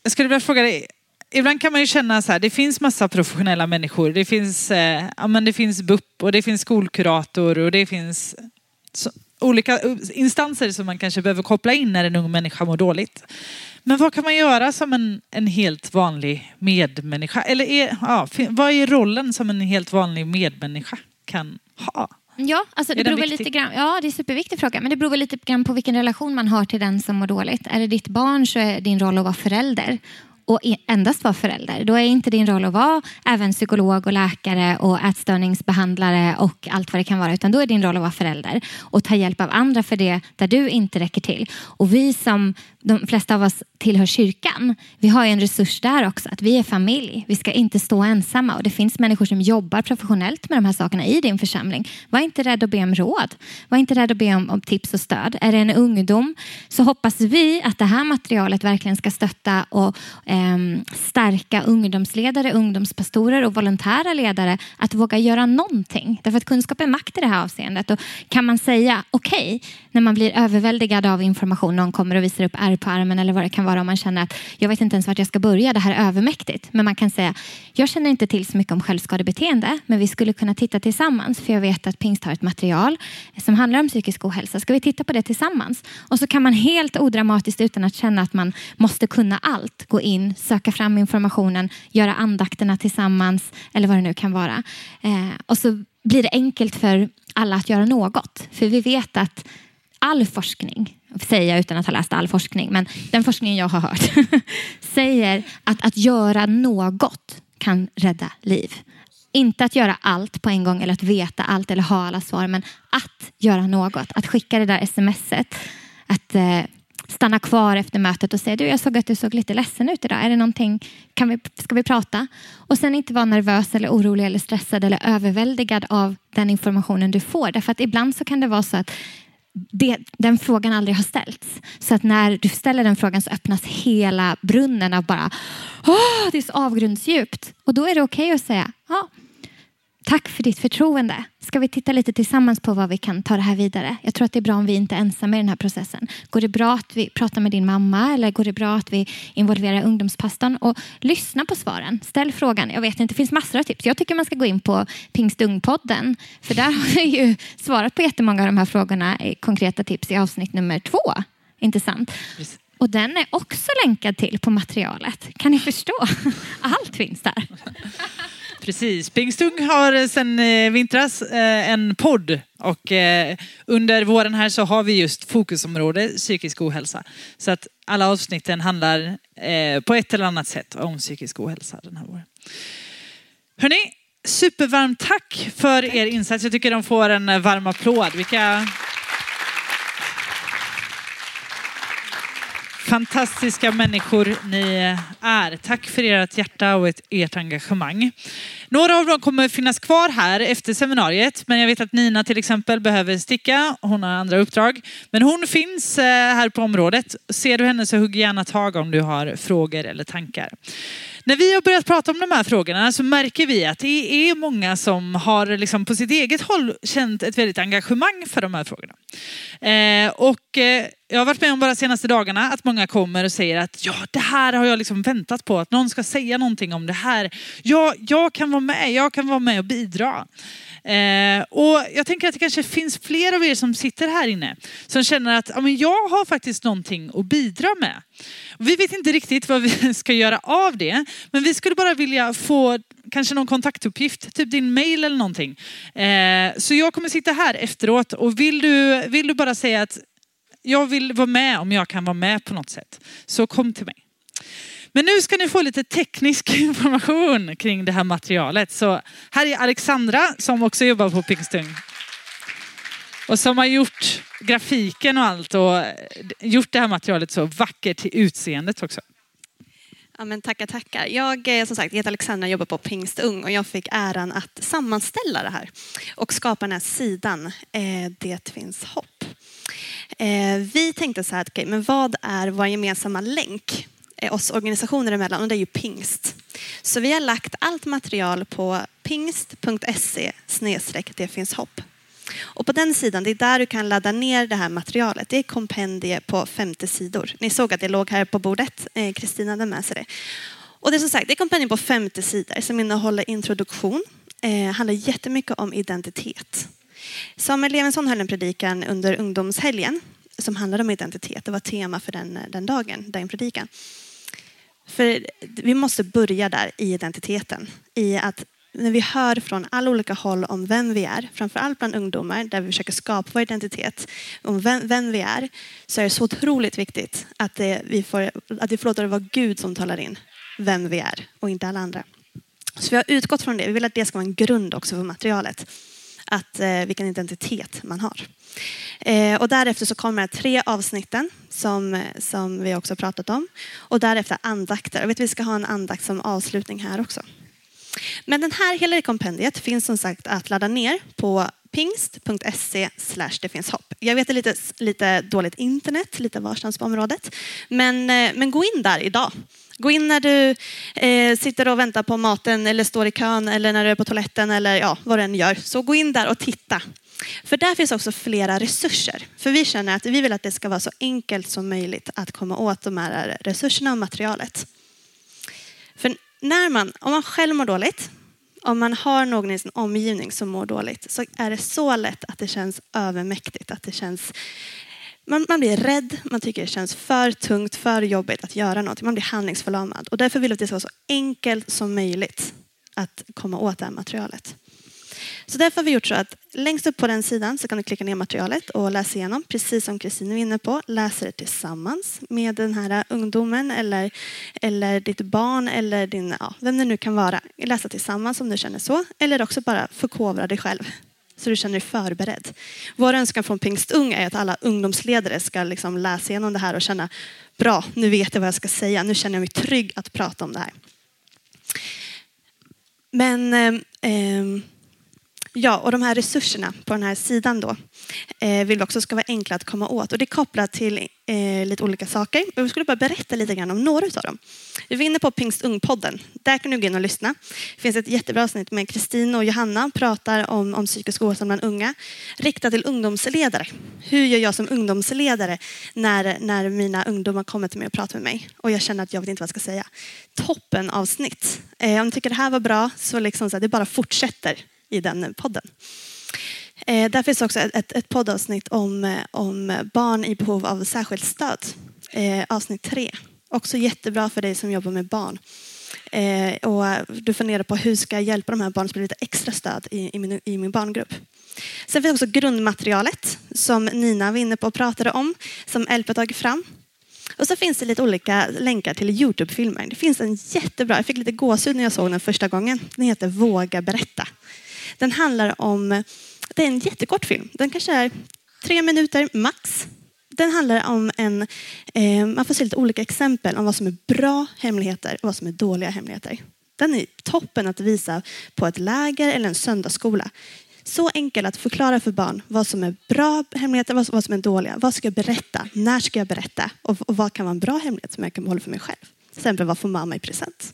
jag skulle vilja fråga dig, ibland kan man ju känna så här, det finns massa professionella människor. Det finns, eh, ja, men det finns BUP och det finns skolkurator och det finns så, olika instanser som man kanske behöver koppla in när en ung människa mår dåligt. Men vad kan man göra som en, en helt vanlig medmänniska? Eller är, ja, vad är rollen som en helt vanlig medmänniska kan ha? Ja, alltså det beror väl lite grann, ja, det är en superviktig fråga. Men det beror väl lite grann på vilken relation man har till den som mår dåligt. Är det ditt barn så är din roll att vara förälder. Och endast vara förälder. Då är inte din roll att vara även psykolog och läkare och ätstörningsbehandlare och allt vad det kan vara. Utan då är din roll att vara förälder och ta hjälp av andra för det där du inte räcker till. Och vi som, de flesta av oss tillhör kyrkan, vi har ju en resurs där också. Att vi är familj. Vi ska inte stå ensamma. Och det finns människor som jobbar professionellt med de här sakerna i din församling. Var inte rädd att be om råd. Var inte rädd att be om, om tips och stöd. Är det en ungdom så hoppas vi att det här materialet verkligen ska stötta och eh, stärka ungdomsledare, ungdomspastorer och volontära ledare att våga göra någonting. Därför att kunskap är makt i det här avseendet. Och kan man säga okej när man blir överväldigad av information, någon kommer och visar upp ärr på armen eller vad det kan vara om man känner att jag vet inte ens vart jag ska börja, det här är övermäktigt. Men man kan säga jag känner inte till så mycket om självskadebeteende men vi skulle kunna titta tillsammans för jag vet att Pingst har ett material som handlar om psykisk ohälsa. Ska vi titta på det tillsammans? Och så kan man helt odramatiskt utan att känna att man måste kunna allt gå in, söka fram informationen, göra andakterna tillsammans eller vad det nu kan vara. Eh, och så blir det enkelt för alla att göra något. För vi vet att all forskning, Säga utan att ha läst all forskning, men den forskningen jag har hört säger att att göra något kan rädda liv. Inte att göra allt på en gång eller att veta allt eller ha alla svar, men att göra något. Att skicka det där smset, att eh, stanna kvar efter mötet och säga du, jag såg att du såg lite ledsen ut idag. Är det någonting, kan vi, ska vi prata? Och sen inte vara nervös eller orolig eller stressad eller överväldigad av den informationen du får. Därför att ibland så kan det vara så att det, den frågan aldrig har ställts. Så att när du ställer den frågan så öppnas hela brunnen av bara Åh, det är så avgrundsdjupt. Och då är det okej att säga ja, tack för ditt förtroende. Ska vi titta lite tillsammans på vad vi kan ta det här vidare? Jag tror att det är bra om vi inte är ensamma i den här processen. Går det bra att vi pratar med din mamma eller går det bra att vi involverar ungdomspastorn och lyssna på svaren? Ställ frågan. Jag vet inte, det finns massor av tips. Jag tycker man ska gå in på Pingstungpodden för där har vi ju svarat på jättemånga av de här frågorna i konkreta tips i avsnitt nummer två. Intressant. Och den är också länkad till på materialet. Kan ni förstå? Allt finns där. Precis. Pingstung har sedan eh, vintras eh, en podd och eh, under våren här så har vi just fokusområde psykisk ohälsa. Så att alla avsnitten handlar på ett eller annat sätt om psykisk ohälsa den här våren. Hörni, supervarmt tack för er insats. Jag tycker de får en varm applåd. Vilka fantastiska människor ni är. Tack för ert hjärta och ert engagemang. Några av dem kommer finnas kvar här efter seminariet, men jag vet att Nina till exempel behöver sticka. Hon har andra uppdrag, men hon finns eh, här på området. Ser du henne så hugg gärna tag om du har frågor eller tankar. När vi har börjat prata om de här frågorna så märker vi att det är många som har liksom på sitt eget håll känt ett väldigt engagemang för de här frågorna. Eh, och eh, jag har varit med om bara de senaste dagarna att många kommer och säger att ja, det här har jag liksom väntat på, att någon ska säga någonting om det här. Ja, jag kan vara med, jag kan vara med och bidra. Eh, och jag tänker att det kanske finns fler av er som sitter här inne som känner att ja, men jag har faktiskt någonting att bidra med. Vi vet inte riktigt vad vi ska göra av det, men vi skulle bara vilja få kanske någon kontaktuppgift, typ din mail eller någonting. Eh, så jag kommer sitta här efteråt och vill du, vill du bara säga att jag vill vara med om jag kan vara med på något sätt, så kom till mig. Men nu ska ni få lite teknisk information kring det här materialet. Så här är Alexandra som också jobbar på Pingstung. Och som har gjort grafiken och allt och gjort det här materialet så vackert till utseendet också. Ja, men tackar, tackar. Jag eh, som sagt, heter Alexandra och jobbar på Pingstung och jag fick äran att sammanställa det här och skapa den här sidan eh, Det finns hopp. Eh, vi tänkte så här, okay, men vad är vår gemensamma länk Eh, oss organisationer emellan och det är ju pingst. Så vi har lagt allt material på pingst.se det finns hopp. Och på den sidan, det är där du kan ladda ner det här materialet. Det är kompendie på 50 sidor. Ni såg att det låg här på bordet. Eh, Kristina hade med sig det. Och det är som sagt, det är kompendie på 50 sidor som innehåller introduktion. Eh, handlar jättemycket om identitet. Samuel Levensson höll en predikan under ungdomshelgen som handlade om identitet. Det var tema för den, eh, den dagen, den predikan. För vi måste börja där i identiteten. I att när vi hör från alla olika håll om vem vi är, framförallt bland ungdomar där vi försöker skapa vår identitet, om vem, vem vi är, så är det så otroligt viktigt att, det, vi, får, att vi får låta det vara Gud som talar in vem vi är och inte alla andra. Så vi har utgått från det. Vi vill att det ska vara en grund också för materialet. Att, eh, vilken identitet man har. Eh, och därefter så kommer tre avsnitten som, som vi också pratat om. Och därefter andakter. Jag vet, vi ska ha en andakt som avslutning här också. Men den här, hela det kompendiet finns som sagt att ladda ner på pingst.se det finns hopp. Jag vet det är lite, lite dåligt internet, lite varstans på området. Men, eh, men gå in där idag. Gå in när du eh, sitter och väntar på maten eller står i kön eller när du är på toaletten eller ja, vad du än gör. Så gå in där och titta för där finns också flera resurser. För vi känner att vi vill att det ska vara så enkelt som möjligt att komma åt de här resurserna och materialet. För när man, om man själv mår dåligt, om man har någon i sin omgivning som mår dåligt så är det så lätt att det känns övermäktigt. Att det känns, man, man blir rädd, man tycker det känns för tungt, för jobbigt att göra något. Man blir handlingsförlamad. Och därför vill vi att det ska vara så enkelt som möjligt att komma åt det här materialet. Så därför har vi gjort så att längst upp på den sidan så kan du klicka ner materialet och läsa igenom, precis som Kristin var inne på. Läsa det tillsammans med den här ungdomen eller, eller ditt barn eller din, ja, vem det nu kan vara. Läsa tillsammans om du känner så. Eller också bara förkovra dig själv så du känner dig förberedd. Vår önskan från Pingstung är att alla ungdomsledare ska liksom läsa igenom det här och känna bra, nu vet jag vad jag ska säga, nu känner jag mig trygg att prata om det här. Men eh, eh Ja, och de här resurserna på den här sidan då eh, vill vi också ska vara enkla att komma åt. Och det är kopplat till eh, lite olika saker. Jag skulle bara berätta lite grann om några av dem. Vi var inne på Pingst Ung-podden. Där kan du gå in och lyssna. Det finns ett jättebra avsnitt med Kristin och Johanna pratar om, om psykisk ohälsa bland unga. Riktat till ungdomsledare. Hur gör jag som ungdomsledare när, när mina ungdomar kommer till mig och pratar med mig och jag känner att jag vet inte vad jag ska säga. Toppen avsnitt. Eh, om du tycker det här var bra så, liksom så här, det bara fortsätter i den podden. Eh, där finns också ett, ett poddavsnitt om, eh, om barn i behov av särskilt stöd. Eh, avsnitt tre. Också jättebra för dig som jobbar med barn. Eh, och du funderar på hur ska jag hjälpa de här barnen som behöver lite extra stöd i, i, min, i min barngrupp. Sen finns också grundmaterialet som Nina var inne på och pratade om, som LP tagit fram. Och så finns det lite olika länkar till Youtube-filmer. Det finns en jättebra, jag fick lite gåshud när jag såg den första gången. Den heter Våga berätta. Den handlar om, det är en jättekort film. Den kanske är tre minuter max. Den handlar om en, eh, man får se lite olika exempel om vad som är bra hemligheter och vad som är dåliga hemligheter. Den är toppen att visa på ett läger eller en söndagsskola. Så enkel att förklara för barn vad som är bra hemligheter, vad, vad som är dåliga. Vad ska jag berätta? När ska jag berätta? Och, och vad kan vara en bra hemlighet som jag kan behålla för mig själv? Till exempel, vad får mamma i present?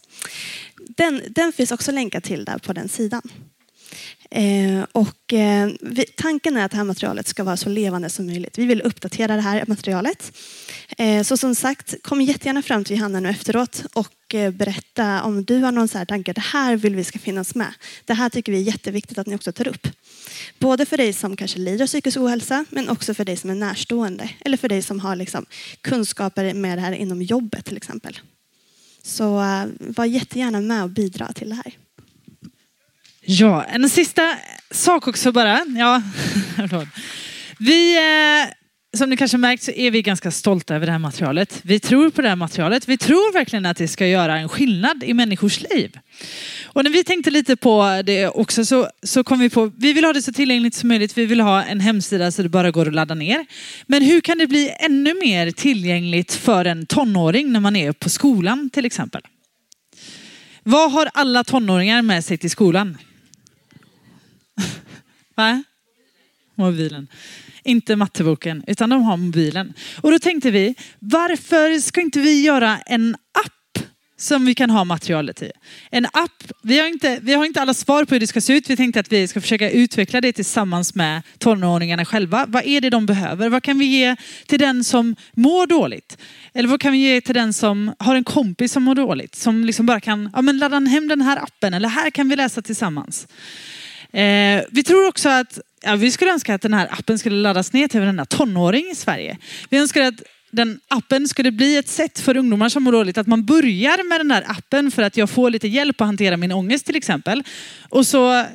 Den, den finns också länkad till där på den sidan. Eh, och, eh, vi, tanken är att det här materialet ska vara så levande som möjligt. Vi vill uppdatera det här materialet. Eh, så som sagt, kom jättegärna fram till Johanna nu efteråt och eh, berätta om du har någon så här tanke. Det här vill vi ska finnas med. Det här tycker vi är jätteviktigt att ni också tar upp. Både för dig som kanske lider av psykisk ohälsa men också för dig som är närstående. Eller för dig som har liksom, kunskaper med det här inom jobbet till exempel. Så eh, var jättegärna med och bidra till det här. Ja, en sista sak också bara. Ja, vi, eh, som ni kanske märkt så är vi ganska stolta över det här materialet. Vi tror på det här materialet. Vi tror verkligen att det ska göra en skillnad i människors liv. Och när vi tänkte lite på det också så, så kom vi på, vi vill ha det så tillgängligt som möjligt. Vi vill ha en hemsida så det bara går att ladda ner. Men hur kan det bli ännu mer tillgängligt för en tonåring när man är på skolan till exempel? Vad har alla tonåringar med sig till skolan? Va? Mobilen. Inte matteboken, utan de har mobilen. Och då tänkte vi, varför ska inte vi göra en app som vi kan ha materialet i? En app, vi har inte, vi har inte alla svar på hur det ska se ut. Vi tänkte att vi ska försöka utveckla det tillsammans med tonåringarna själva. Vad är det de behöver? Vad kan vi ge till den som mår dåligt? Eller vad kan vi ge till den som har en kompis som mår dåligt? Som liksom bara kan ja, men ladda hem den här appen eller här kan vi läsa tillsammans. Eh, vi tror också att, ja, vi skulle önska att den här appen skulle laddas ner till varenda tonåring i Sverige. Vi önskar att den appen skulle bli ett sätt för ungdomar som mår dåligt att man börjar med den där appen för att jag får lite hjälp att hantera min ångest till exempel. Och så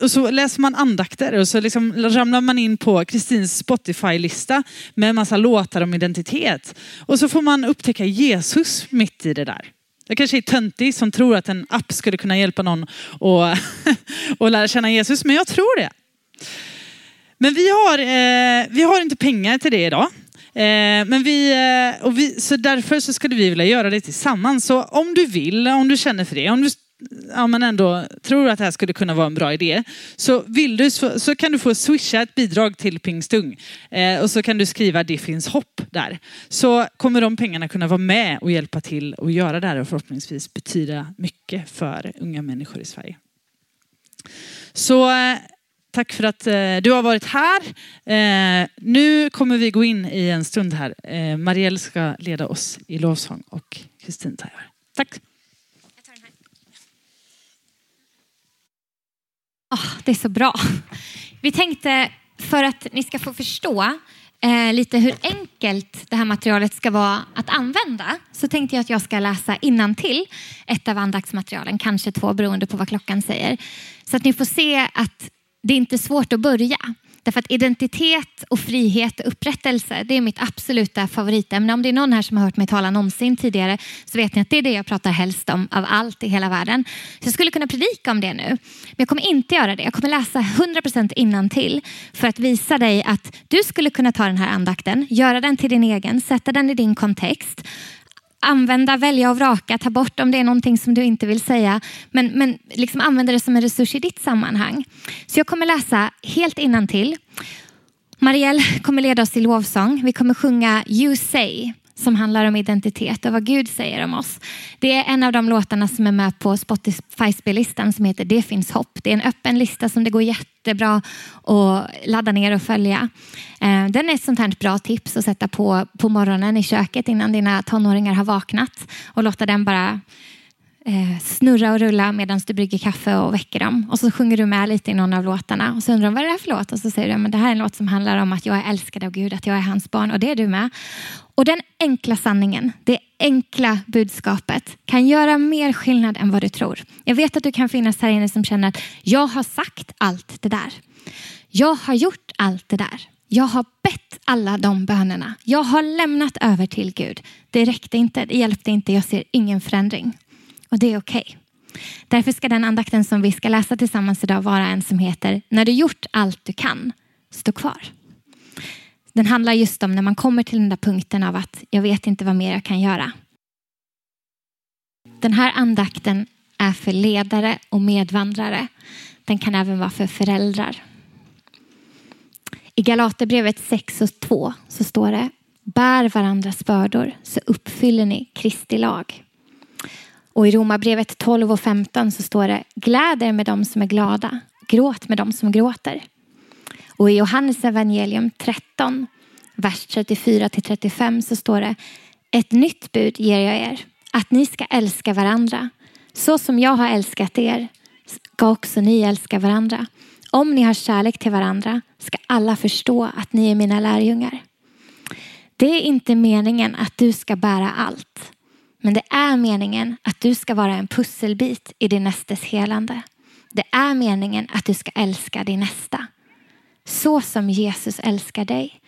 och så läser man andakter och så liksom ramlar man in på Kristins Spotify-lista med en massa låtar om identitet. Och så får man upptäcka Jesus mitt i det där. Jag kanske är töntig som tror att en app skulle kunna hjälpa någon att, och lära känna Jesus, men jag tror det. Men vi har, eh, vi har inte pengar till det idag. Eh, men vi, eh, och vi, så därför så skulle vi vilja göra det tillsammans. Så om du vill, om du känner för det, om du ja, men ändå tror att det här skulle kunna vara en bra idé så, vill du, så, så kan du få swisha ett bidrag till Pingstung eh, och så kan du skriva det finns hopp där. Så kommer de pengarna kunna vara med och hjälpa till och göra det här och förhoppningsvis betyda mycket för unga människor i Sverige. Så eh, tack för att eh, du har varit här. Eh, nu kommer vi gå in i en stund här. Eh, Marielle ska leda oss i lovsång och Kristin tar över. Tack. Oh, det är så bra. Vi tänkte för att ni ska få förstå eh, lite hur enkelt det här materialet ska vara att använda så tänkte jag att jag ska läsa till ett av andaktsmaterialen, kanske två beroende på vad klockan säger. Så att ni får se att det är inte är svårt att börja. Därför att identitet och frihet och upprättelse, det är mitt absoluta favoritämne. Om det är någon här som har hört mig tala någonsin tidigare så vet ni att det är det jag pratar helst om av allt i hela världen. Så jag skulle kunna predika om det nu. Men jag kommer inte göra det. Jag kommer läsa 100% innantill för att visa dig att du skulle kunna ta den här andakten, göra den till din egen, sätta den i din kontext använda, välja och vraka, ta bort om det är någonting som du inte vill säga. Men, men liksom använda det som en resurs i ditt sammanhang. Så jag kommer läsa helt innantill. Marielle kommer leda oss i lovsång. Vi kommer sjunga You say som handlar om identitet och vad Gud säger om oss. Det är en av de låtarna som är med på Spotify-spellistan som heter Det finns hopp. Det är en öppen lista som det går jättebra att ladda ner och följa. Eh, den är ett sånt här bra tips att sätta på på morgonen i köket innan dina tonåringar har vaknat och låta den bara eh, snurra och rulla medan du brygger kaffe och väcker dem. Och så sjunger du med lite i någon av låtarna. Och så undrar de vad är det är för låt? Och så säger du att det här är en låt som handlar om att jag är älskad av Gud, att jag är hans barn. Och det är du med. Och den enkla sanningen, det enkla budskapet kan göra mer skillnad än vad du tror. Jag vet att du kan finnas här inne som känner att jag har sagt allt det där. Jag har gjort allt det där. Jag har bett alla de bönerna. Jag har lämnat över till Gud. Det räckte inte, det hjälpte inte, jag ser ingen förändring. Och det är okej. Okay. Därför ska den andakten som vi ska läsa tillsammans idag vara en som heter När du gjort allt du kan, stå kvar. Den handlar just om när man kommer till den där punkten av att jag vet inte vad mer jag kan göra. Den här andakten är för ledare och medvandrare. Den kan även vara för föräldrar. I Galaterbrevet 6 och 2 så står det Bär varandras bördor så uppfyller ni Kristi lag. Och i Romarbrevet 12 och 15 så står det Gläd er med dem som är glada, gråt med dem som gråter. Och i Johannes evangelium 13, vers 34 till 35 så står det Ett nytt bud ger jag er, att ni ska älska varandra. Så som jag har älskat er ska också ni älska varandra. Om ni har kärlek till varandra ska alla förstå att ni är mina lärjungar. Det är inte meningen att du ska bära allt. Men det är meningen att du ska vara en pusselbit i din nästes helande. Det är meningen att du ska älska din nästa. Så som Jesus älskar dig.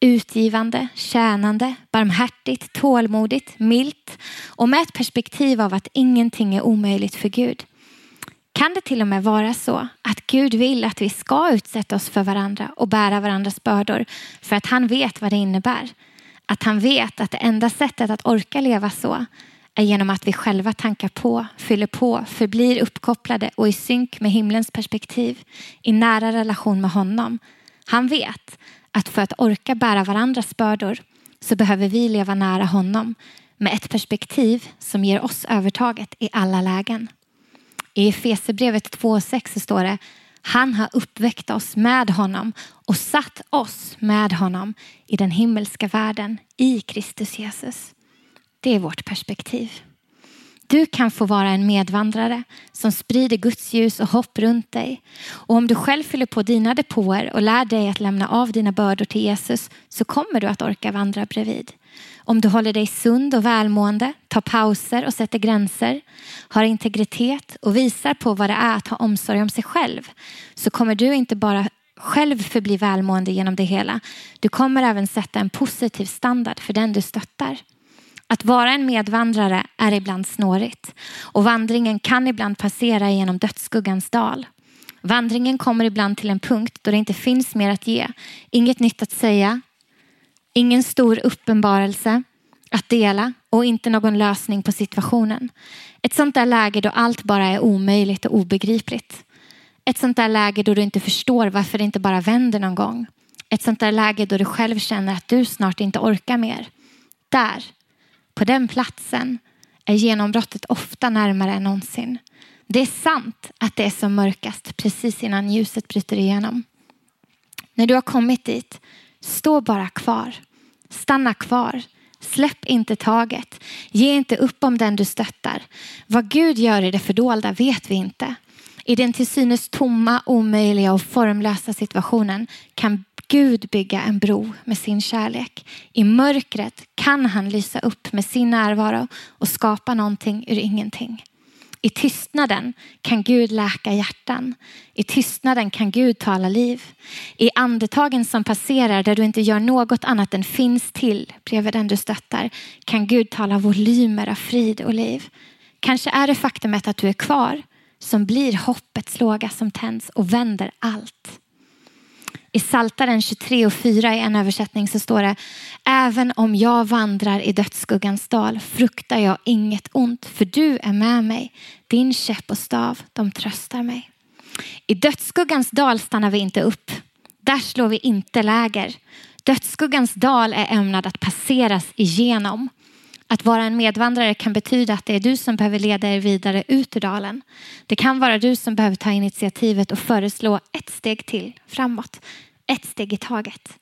Utgivande, tjänande, barmhärtigt, tålmodigt, milt och med ett perspektiv av att ingenting är omöjligt för Gud. Kan det till och med vara så att Gud vill att vi ska utsätta oss för varandra och bära varandras bördor för att han vet vad det innebär? Att han vet att det enda sättet att orka leva så är genom att vi själva tankar på, fyller på, förblir uppkopplade och i synk med himlens perspektiv, i nära relation med honom. Han vet att för att orka bära varandras bördor så behöver vi leva nära honom med ett perspektiv som ger oss övertaget i alla lägen. I Efesierbrevet 2.6 står det han har uppväckt oss med honom och satt oss med honom i den himmelska världen i Kristus Jesus. Det är vårt perspektiv. Du kan få vara en medvandrare som sprider Guds ljus och hopp runt dig. Och om du själv fyller på dina depåer och lär dig att lämna av dina bördor till Jesus så kommer du att orka vandra bredvid. Om du håller dig sund och välmående, tar pauser och sätter gränser, har integritet och visar på vad det är att ha omsorg om sig själv så kommer du inte bara själv förbli välmående genom det hela. Du kommer även sätta en positiv standard för den du stöttar. Att vara en medvandrare är ibland snårigt och vandringen kan ibland passera genom dödsskuggans dal. Vandringen kommer ibland till en punkt då det inte finns mer att ge, inget nytt att säga, ingen stor uppenbarelse att dela och inte någon lösning på situationen. Ett sånt där läge då allt bara är omöjligt och obegripligt. Ett sånt där läge då du inte förstår varför det inte bara vänder någon gång. Ett sånt där läge då du själv känner att du snart inte orkar mer. Där på den platsen är genombrottet ofta närmare än någonsin. Det är sant att det är som mörkast precis innan ljuset bryter igenom. När du har kommit dit, stå bara kvar. Stanna kvar. Släpp inte taget. Ge inte upp om den du stöttar. Vad Gud gör i det fördolda vet vi inte. I den till synes tomma, omöjliga och formlösa situationen kan Gud bygga en bro med sin kärlek. I mörkret kan han lysa upp med sin närvaro och skapa någonting ur ingenting. I tystnaden kan Gud läka hjärtan. I tystnaden kan Gud tala liv. I andetagen som passerar där du inte gör något annat än finns till bredvid den du stöttar kan Gud tala volymer av frid och liv. Kanske är det faktumet att du är kvar som blir hoppets låga som tänds och vänder allt. I Saltaren 23 och 4 i en översättning så står det Även om jag vandrar i dödsskuggans dal fruktar jag inget ont för du är med mig. Din käpp och stav, de tröstar mig. I dödsskuggans dal stannar vi inte upp. Där slår vi inte läger. Dödsskuggans dal är ämnad att passeras igenom. Att vara en medvandrare kan betyda att det är du som behöver leda er vidare ut ur dalen. Det kan vara du som behöver ta initiativet och föreslå ett steg till framåt. Ett steg i taget.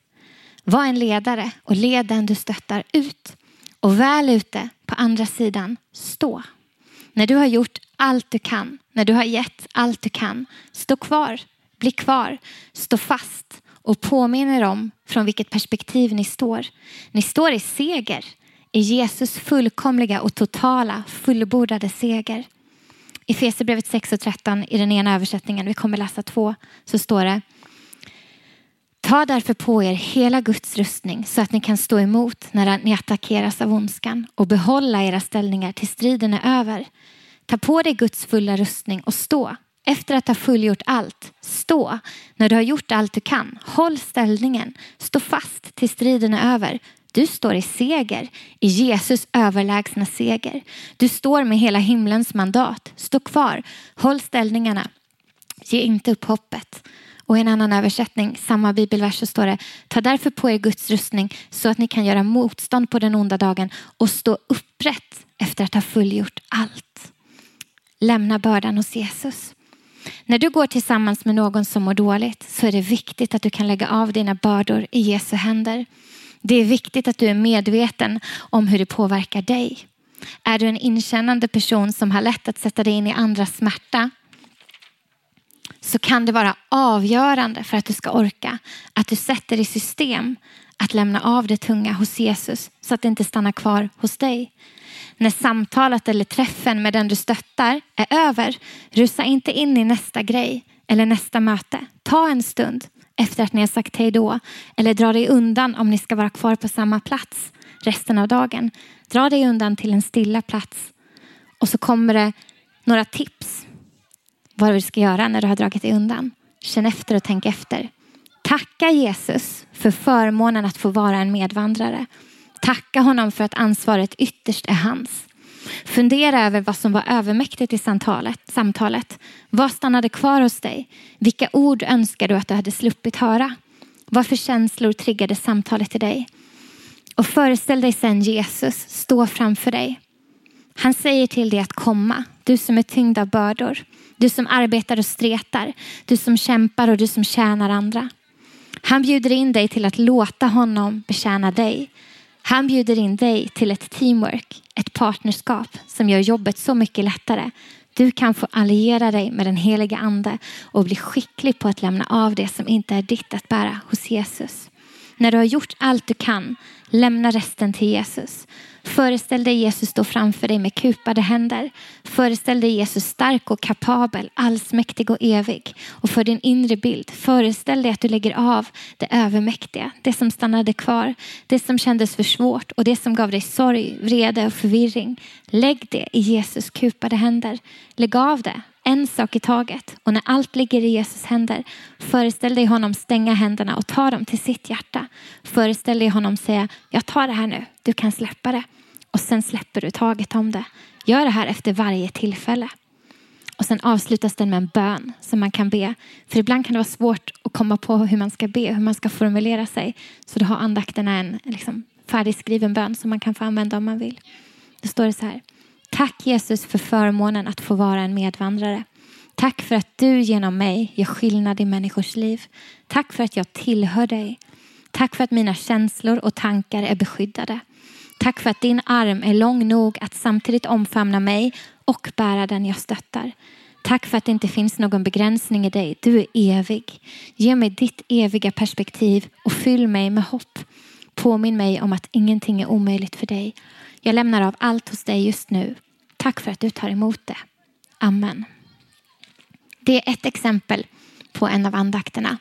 Var en ledare och led den du stöttar ut. Och väl ute på andra sidan, stå. När du har gjort allt du kan, när du har gett allt du kan, stå kvar, bli kvar, stå fast och påminner om från vilket perspektiv ni står. Ni står i seger, i Jesus fullkomliga och totala fullbordade seger. I Fesebrevet 6 och 13 i den ena översättningen, vi kommer läsa två, så står det Ta därför på er hela Guds rustning så att ni kan stå emot när ni attackeras av ondskan och behålla era ställningar till striden är över. Ta på dig Guds fulla rustning och stå. Efter att ha fullgjort allt, stå. När du har gjort allt du kan, håll ställningen. Stå fast till striden är över. Du står i seger, i Jesus överlägsna seger. Du står med hela himlens mandat. Stå kvar, håll ställningarna. Ge inte upp hoppet. Och i en annan översättning, samma bibelvers, så står det Ta därför på er Guds rustning så att ni kan göra motstånd på den onda dagen och stå upprätt efter att ha fullgjort allt. Lämna bördan hos Jesus. När du går tillsammans med någon som mår dåligt så är det viktigt att du kan lägga av dina bördor i Jesu händer. Det är viktigt att du är medveten om hur det påverkar dig. Är du en inkännande person som har lätt att sätta dig in i andras smärta så kan det vara avgörande för att du ska orka att du sätter i system att lämna av det tunga hos Jesus så att det inte stannar kvar hos dig. När samtalet eller träffen med den du stöttar är över, rusa inte in i nästa grej eller nästa möte. Ta en stund efter att ni har sagt hej då eller dra dig undan om ni ska vara kvar på samma plats resten av dagen. Dra dig undan till en stilla plats och så kommer det några tips vad du ska göra när du har dragit dig undan. Känn efter och tänk efter. Tacka Jesus för förmånen att få vara en medvandrare. Tacka honom för att ansvaret ytterst är hans. Fundera över vad som var övermäktigt i samtalet. samtalet. Vad stannade kvar hos dig? Vilka ord önskar du att du hade sluppit höra? Vad för känslor triggade samtalet i dig? Och föreställ dig sen Jesus stå framför dig. Han säger till dig att komma, du som är tyngd av bördor. Du som arbetar och stretar, du som kämpar och du som tjänar andra. Han bjuder in dig till att låta honom betjäna dig. Han bjuder in dig till ett teamwork, ett partnerskap som gör jobbet så mycket lättare. Du kan få alliera dig med den heliga ande och bli skicklig på att lämna av det som inte är ditt att bära hos Jesus. När du har gjort allt du kan, lämna resten till Jesus. Föreställ dig Jesus stå framför dig med kupade händer. Föreställ dig Jesus stark och kapabel, allsmäktig och evig. Och för din inre bild, föreställ dig att du lägger av det övermäktiga, det som stannade kvar, det som kändes för svårt och det som gav dig sorg, vrede och förvirring. Lägg det i Jesus kupade händer. Lägg av det, en sak i taget. Och när allt ligger i Jesus händer, föreställ dig honom stänga händerna och ta dem till sitt hjärta. Föreställ dig honom säga, jag tar det här nu, du kan släppa det. Och sen släpper du taget om det. Gör det här efter varje tillfälle. Och sen avslutas den med en bön som man kan be. För ibland kan det vara svårt att komma på hur man ska be, hur man ska formulera sig. Så då har andakterna en liksom, färdigskriven bön som man kan få använda om man vill. Då står det så här. Tack Jesus för förmånen att få vara en medvandrare. Tack för att du genom mig gör skillnad i människors liv. Tack för att jag tillhör dig. Tack för att mina känslor och tankar är beskyddade. Tack för att din arm är lång nog att samtidigt omfamna mig och bära den jag stöttar. Tack för att det inte finns någon begränsning i dig. Du är evig. Ge mig ditt eviga perspektiv och fyll mig med hopp. Påminn mig om att ingenting är omöjligt för dig. Jag lämnar av allt hos dig just nu. Tack för att du tar emot det. Amen. Det är ett exempel på en av andakterna.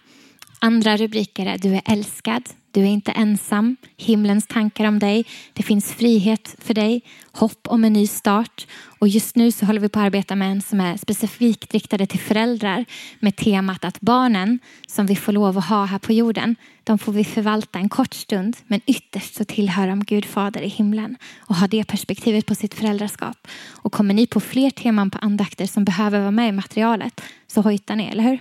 Andra rubriker är Du är älskad, du är inte ensam, Himlens tankar om dig, Det finns frihet för dig, Hopp om en ny start. Och just nu så håller vi på att arbeta med en som är specifikt riktade till föräldrar med temat att barnen som vi får lov att ha här på jorden, de får vi förvalta en kort stund men ytterst så tillhör de Gud fader i himlen och har det perspektivet på sitt föräldraskap. Och kommer ni på fler teman på andakter som behöver vara med i materialet så hojtar ni, eller hur?